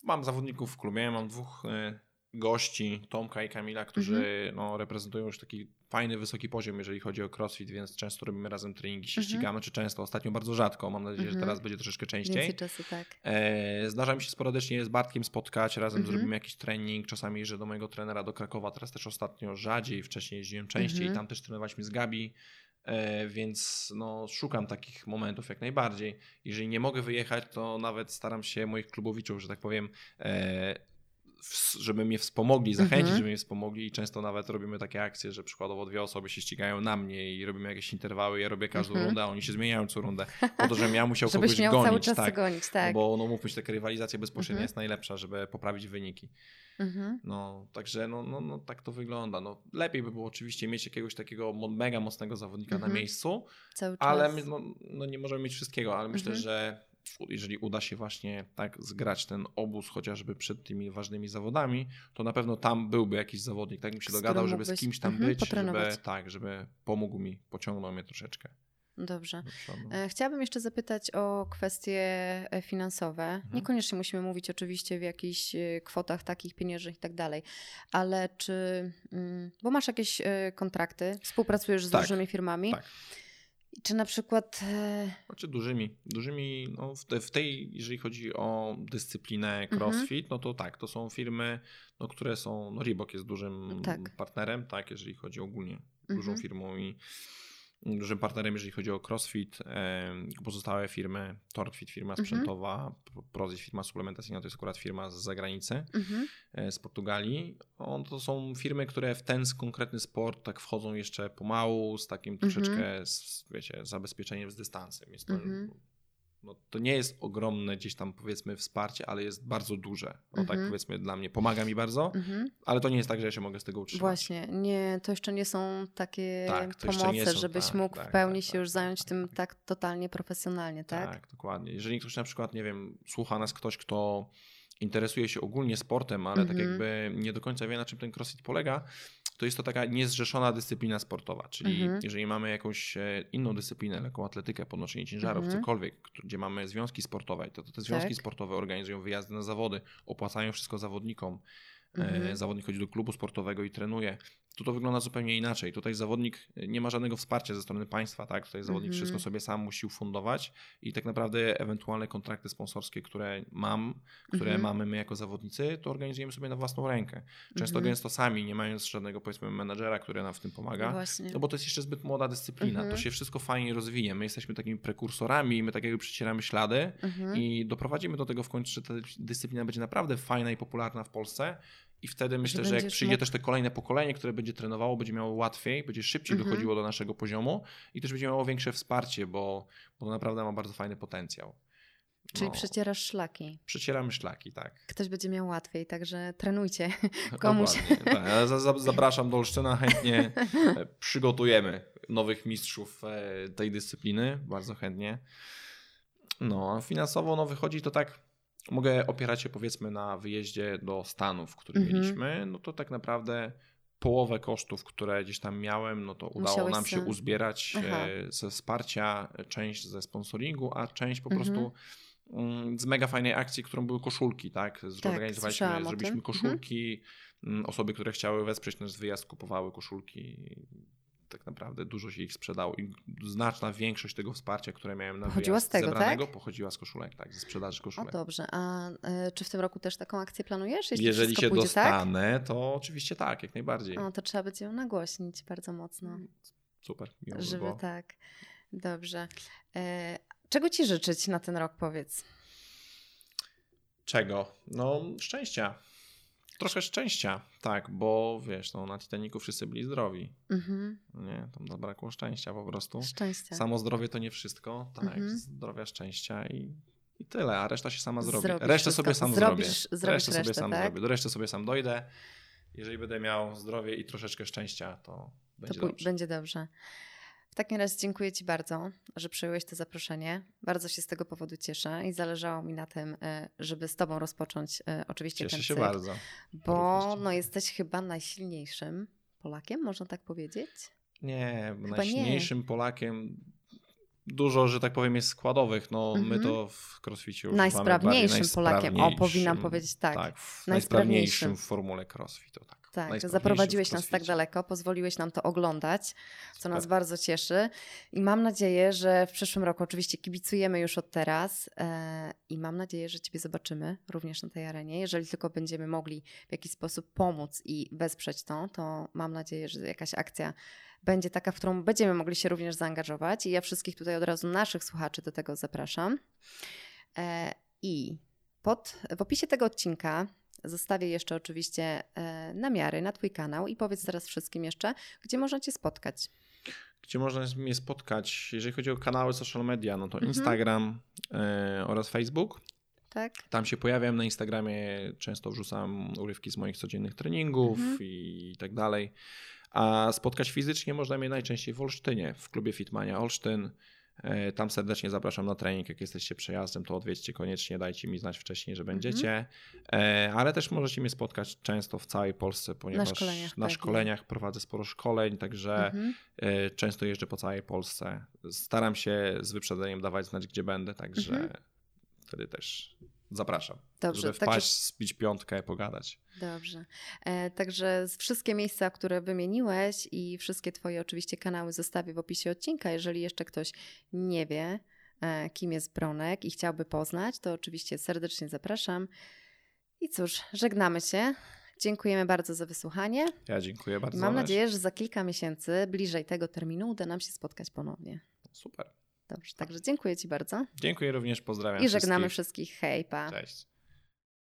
Mam zawodników w klubie, mam dwóch e, gości, Tomka i Kamila, którzy mhm. no, reprezentują już taki fajny, wysoki poziom, jeżeli chodzi o crossfit, więc często robimy razem treningi, się mhm. ścigamy, czy często, ostatnio bardzo rzadko, mam nadzieję, mhm. że teraz będzie troszeczkę częściej. Więcej czasu, tak. E, zdarza mi się sporadycznie z Bartkiem spotkać, razem mhm. zrobimy jakiś trening, czasami jeżdżę do mojego trenera do Krakowa, teraz też ostatnio rzadziej, wcześniej jeździłem częściej, mhm. tam też trenowaliśmy z Gabi, e, więc no, szukam takich momentów jak najbardziej. Jeżeli nie mogę wyjechać, to nawet staram się moich klubowiczów, że tak powiem, e, żeby mnie wspomogli, zachęcić, mhm. żeby mnie wspomogli i często nawet robimy takie akcje, że przykładowo dwie osoby się ścigają na mnie i robimy jakieś interwały, ja robię każdą mhm. rundę, a oni się zmieniają co rundę, po to, żebym ja musiał (laughs) Żebyś kogoś miał gonić. cały czas tak. gonić, tak. Bo no mówmy się, taka rywalizacja bezpośrednia mhm. jest najlepsza, żeby poprawić wyniki. Mhm. No, także no, no, no, tak to wygląda. No, lepiej by było oczywiście mieć jakiegoś takiego mega mocnego zawodnika na miejscu, ale my, no, no, nie możemy mieć wszystkiego, ale myślę, że jeżeli uda się właśnie tak zgrać ten obóz chociażby przed tymi ważnymi zawodami, to na pewno tam byłby jakiś zawodnik, tak mi się dogadał, żeby z kimś tam mhm, być, żeby, tak, żeby pomógł mi, pociągnął mnie troszeczkę. Dobrze. E, chciałabym jeszcze zapytać o kwestie e, finansowe. Mhm. Niekoniecznie musimy mówić oczywiście w jakichś e, kwotach takich pieniężnych i tak dalej, ale czy, mm, bo masz jakieś kontrakty, współpracujesz z tak, dużymi firmami. Tak. Czy na przykład. E, znaczy dużymi. Dużymi, no w, te, w tej, jeżeli chodzi o dyscyplinę mhm. CrossFit, no to tak, to są firmy, no, które są. No Reebok jest dużym tak. partnerem, tak, jeżeli chodzi ogólnie, dużą mhm. firmą i dużym partnerem, jeżeli chodzi o CrossFit. Pozostałe firmy, TortFit firma mhm. sprzętowa, Prozis firma suplementacyjna to jest akurat firma z zagranicy, mhm. E, z Portugalii. On, to są firmy, które w ten konkretny sport tak wchodzą jeszcze pomału, z takim mhm. troszeczkę, z, wiecie, zabezpieczeniem z dystansem. Jest to no, to nie jest ogromne gdzieś tam powiedzmy wsparcie, ale jest bardzo duże. No tak mhm. powiedzmy dla mnie, pomaga mi bardzo, mhm. ale to nie jest tak, że ja się mogę z tego utrzymać. Właśnie, nie, to jeszcze nie są takie tak, pomoce, są, żebyś tak, mógł tak, w pełni tak, się już tak, zająć tak, tym tak totalnie profesjonalnie, tak? Tak, dokładnie. Jeżeli ktoś na przykład, nie wiem, słucha nas ktoś, kto interesuje się ogólnie sportem, ale tak mhm. jakby nie do końca wie, na czym ten crossfit polega, to jest to taka niezrzeszona dyscyplina sportowa. Czyli mhm. jeżeli mamy jakąś e, inną dyscyplinę, jaką atletykę, podnoszenie ciężarów, mhm. cokolwiek, gdzie mamy związki sportowe, to, to te związki tak. sportowe organizują wyjazdy na zawody, opłacają wszystko zawodnikom. E, mhm. Zawodnik chodzi do klubu sportowego i trenuje. Tu to wygląda zupełnie inaczej. Tutaj zawodnik e, nie ma żadnego wsparcia ze strony państwa, tak? Tutaj zawodnik mhm. wszystko sobie sam musi ufundować i tak naprawdę ewentualne kontrakty sponsorskie, które mam, które mhm. mamy my jako zawodnicy, to organizujemy sobie na własną rękę. Często mhm. gęsto sami, nie mając żadnego powiedzmy menadżera, który nam w tym pomaga. Właśnie. No bo to jest jeszcze zbyt młoda dyscyplina. To mhm. się wszystko fajnie rozwinie. My jesteśmy takimi prekursorami, my tak jakby przecieramy ślady i doprowadzimy do tego w końcu, że ta dyscyplina będzie naprawdę fajna i popularna w Polsce i wtedy myślę, że, że jak przyjdzie mógł... też te kolejne pokolenie, które będzie trenowało, będzie miało łatwiej, będzie szybciej mhm. dochodziło do naszego poziomu i też będzie miało większe wsparcie, bo, bo to naprawdę ma bardzo fajny potencjał. Czyli no, przecierasz szlaki. Przecieramy szlaki, tak. Ktoś będzie miał łatwiej, także trenujcie (laughs) komuś. tak. Ja zapraszam do Olsztyna, chętnie e, (laughs) przygotujemy nowych mistrzów e, tej dyscypliny, bardzo chętnie. No, finansowo no, wychodzi to tak mogę opierać się powiedzmy na wyjeździe do Stanów, który mhm. mieliśmy, no to tak naprawdę połowę kosztów, które gdzieś tam miałem, no to udało Musiałeś nam się uzbierać e, Aha. ze wsparcia, część ze sponsoringu, a część po mhm. prostu mm, z mega fajnej akcji, którą były koszulki, tak? tak Zorganizowaliśmy, tak, zrobiliśmy koszulki. Mhm. Osoby, które chciały wesprzeć nasz wyjazd, kupowały koszulki tak naprawdę dużo się ich sprzedało i znaczna większość tego wsparcia, które miałem na pochodziła z tego, zebranego, tak? pochodziła z koszulek, tak, ze sprzedaży koszulek. O dobrze, a y, czy w tym roku też taką akcję planujesz? Jeśli Jeżeli się pójdzie, tak? dostanę, tak? to oczywiście tak, jak najbardziej. O, to trzeba będzie ją nagłośnić bardzo mocno. Mm, super, miło Żeby by tak. Dobrze. Y, czego ci życzyć na ten rok, powiedz? Czego? No, szczęścia. Trochę szczęścia, tak, bo wiesz, no, na Titaniku wszyscy byli zdrowi. Mhm. Nie, tam zabrakło szczęścia po prostu. Szczęścia. Samo zdrowie to nie wszystko, tak, mhm. zdrowia, szczęścia i, i tyle, a reszta się sama zrobi. Zrobisz resztę wszystko. sobie sam zrobisz, zrobię. Resztę, resztę sobie sam tak? zrobię. Do reszty sobie sam dojdę. Jeżeli będę miał zdrowie i troszeczkę szczęścia, to będzie to dobrze. Będzie dobrze. W takim razie dziękuję Ci bardzo, że przyjąłeś to zaproszenie. Bardzo się z tego powodu cieszę i zależało mi na tym, e, żeby z Tobą rozpocząć e, oczywiście cieszę ten się bardzo. Bo no, jesteś chyba najsilniejszym Polakiem, można tak powiedzieć? Nie, chyba najsilniejszym nie. Polakiem dużo, że tak powiem, jest składowych. No, mm -hmm. My to w crossficie używamy najsprawniejszym Polakiem. O, powinnam powiedzieć tak. Tak, w najsprawniejszym w formule crossfitu. Tak. Tak, zaprowadziłeś nas tak daleko, pozwoliłeś nam to oglądać, co nas bardzo cieszy. I mam nadzieję, że w przyszłym roku, oczywiście kibicujemy już od teraz e, i mam nadzieję, że Ciebie zobaczymy również na tej arenie. Jeżeli tylko będziemy mogli w jakiś sposób pomóc i wesprzeć to, to mam nadzieję, że jakaś akcja będzie taka, w którą będziemy mogli się również zaangażować. I ja wszystkich tutaj od razu naszych słuchaczy do tego zapraszam. E, I pod, w opisie tego odcinka Zostawię jeszcze oczywiście e, namiary na Twój kanał i powiedz teraz wszystkim jeszcze, gdzie można Cię spotkać. Gdzie można mnie spotkać, jeżeli chodzi o kanały social media, no to mhm. Instagram e, oraz Facebook. Tak. Tam się pojawiam na Instagramie, często wrzucam urywki z moich codziennych treningów mhm. i tak dalej. A spotkać fizycznie można mnie najczęściej w Olsztynie, w klubie Fitmania Olsztyn. E, tam serdecznie zapraszam na trening. Jak jesteście przejazdem, to odwiedźcie koniecznie, dajcie mi znać wcześniej, że mhm. będziecie. Mm. Ale też możecie mnie spotkać często w całej Polsce, ponieważ na szkoleniach, na tak, szkoleniach prowadzę sporo szkoleń, także mm -hmm. często jeżdżę po całej Polsce. Staram się z wyprzedzeniem dawać znać, gdzie będę, także -hmm. wtedy też Zapraszam. Dobrze, żeby wpaść, także... spić piątkę, pogadać. Dobrze. E, także wszystkie miejsca, które wymieniłeś i wszystkie Twoje oczywiście kanały zostawię w opisie odcinka. Jeżeli jeszcze ktoś nie wie, e, kim jest Bronek i chciałby poznać, to oczywiście serdecznie zapraszam. I cóż, żegnamy się. Dziękujemy bardzo za wysłuchanie. Ja dziękuję bardzo. Mam nadzieję, że za kilka miesięcy, bliżej tego terminu, uda nam się spotkać ponownie. Super. Dobrze, także dziękuję Ci bardzo. Dziękuję również, pozdrawiam I żegnamy wszystkich. wszystkich. Hej, pa. Cześć.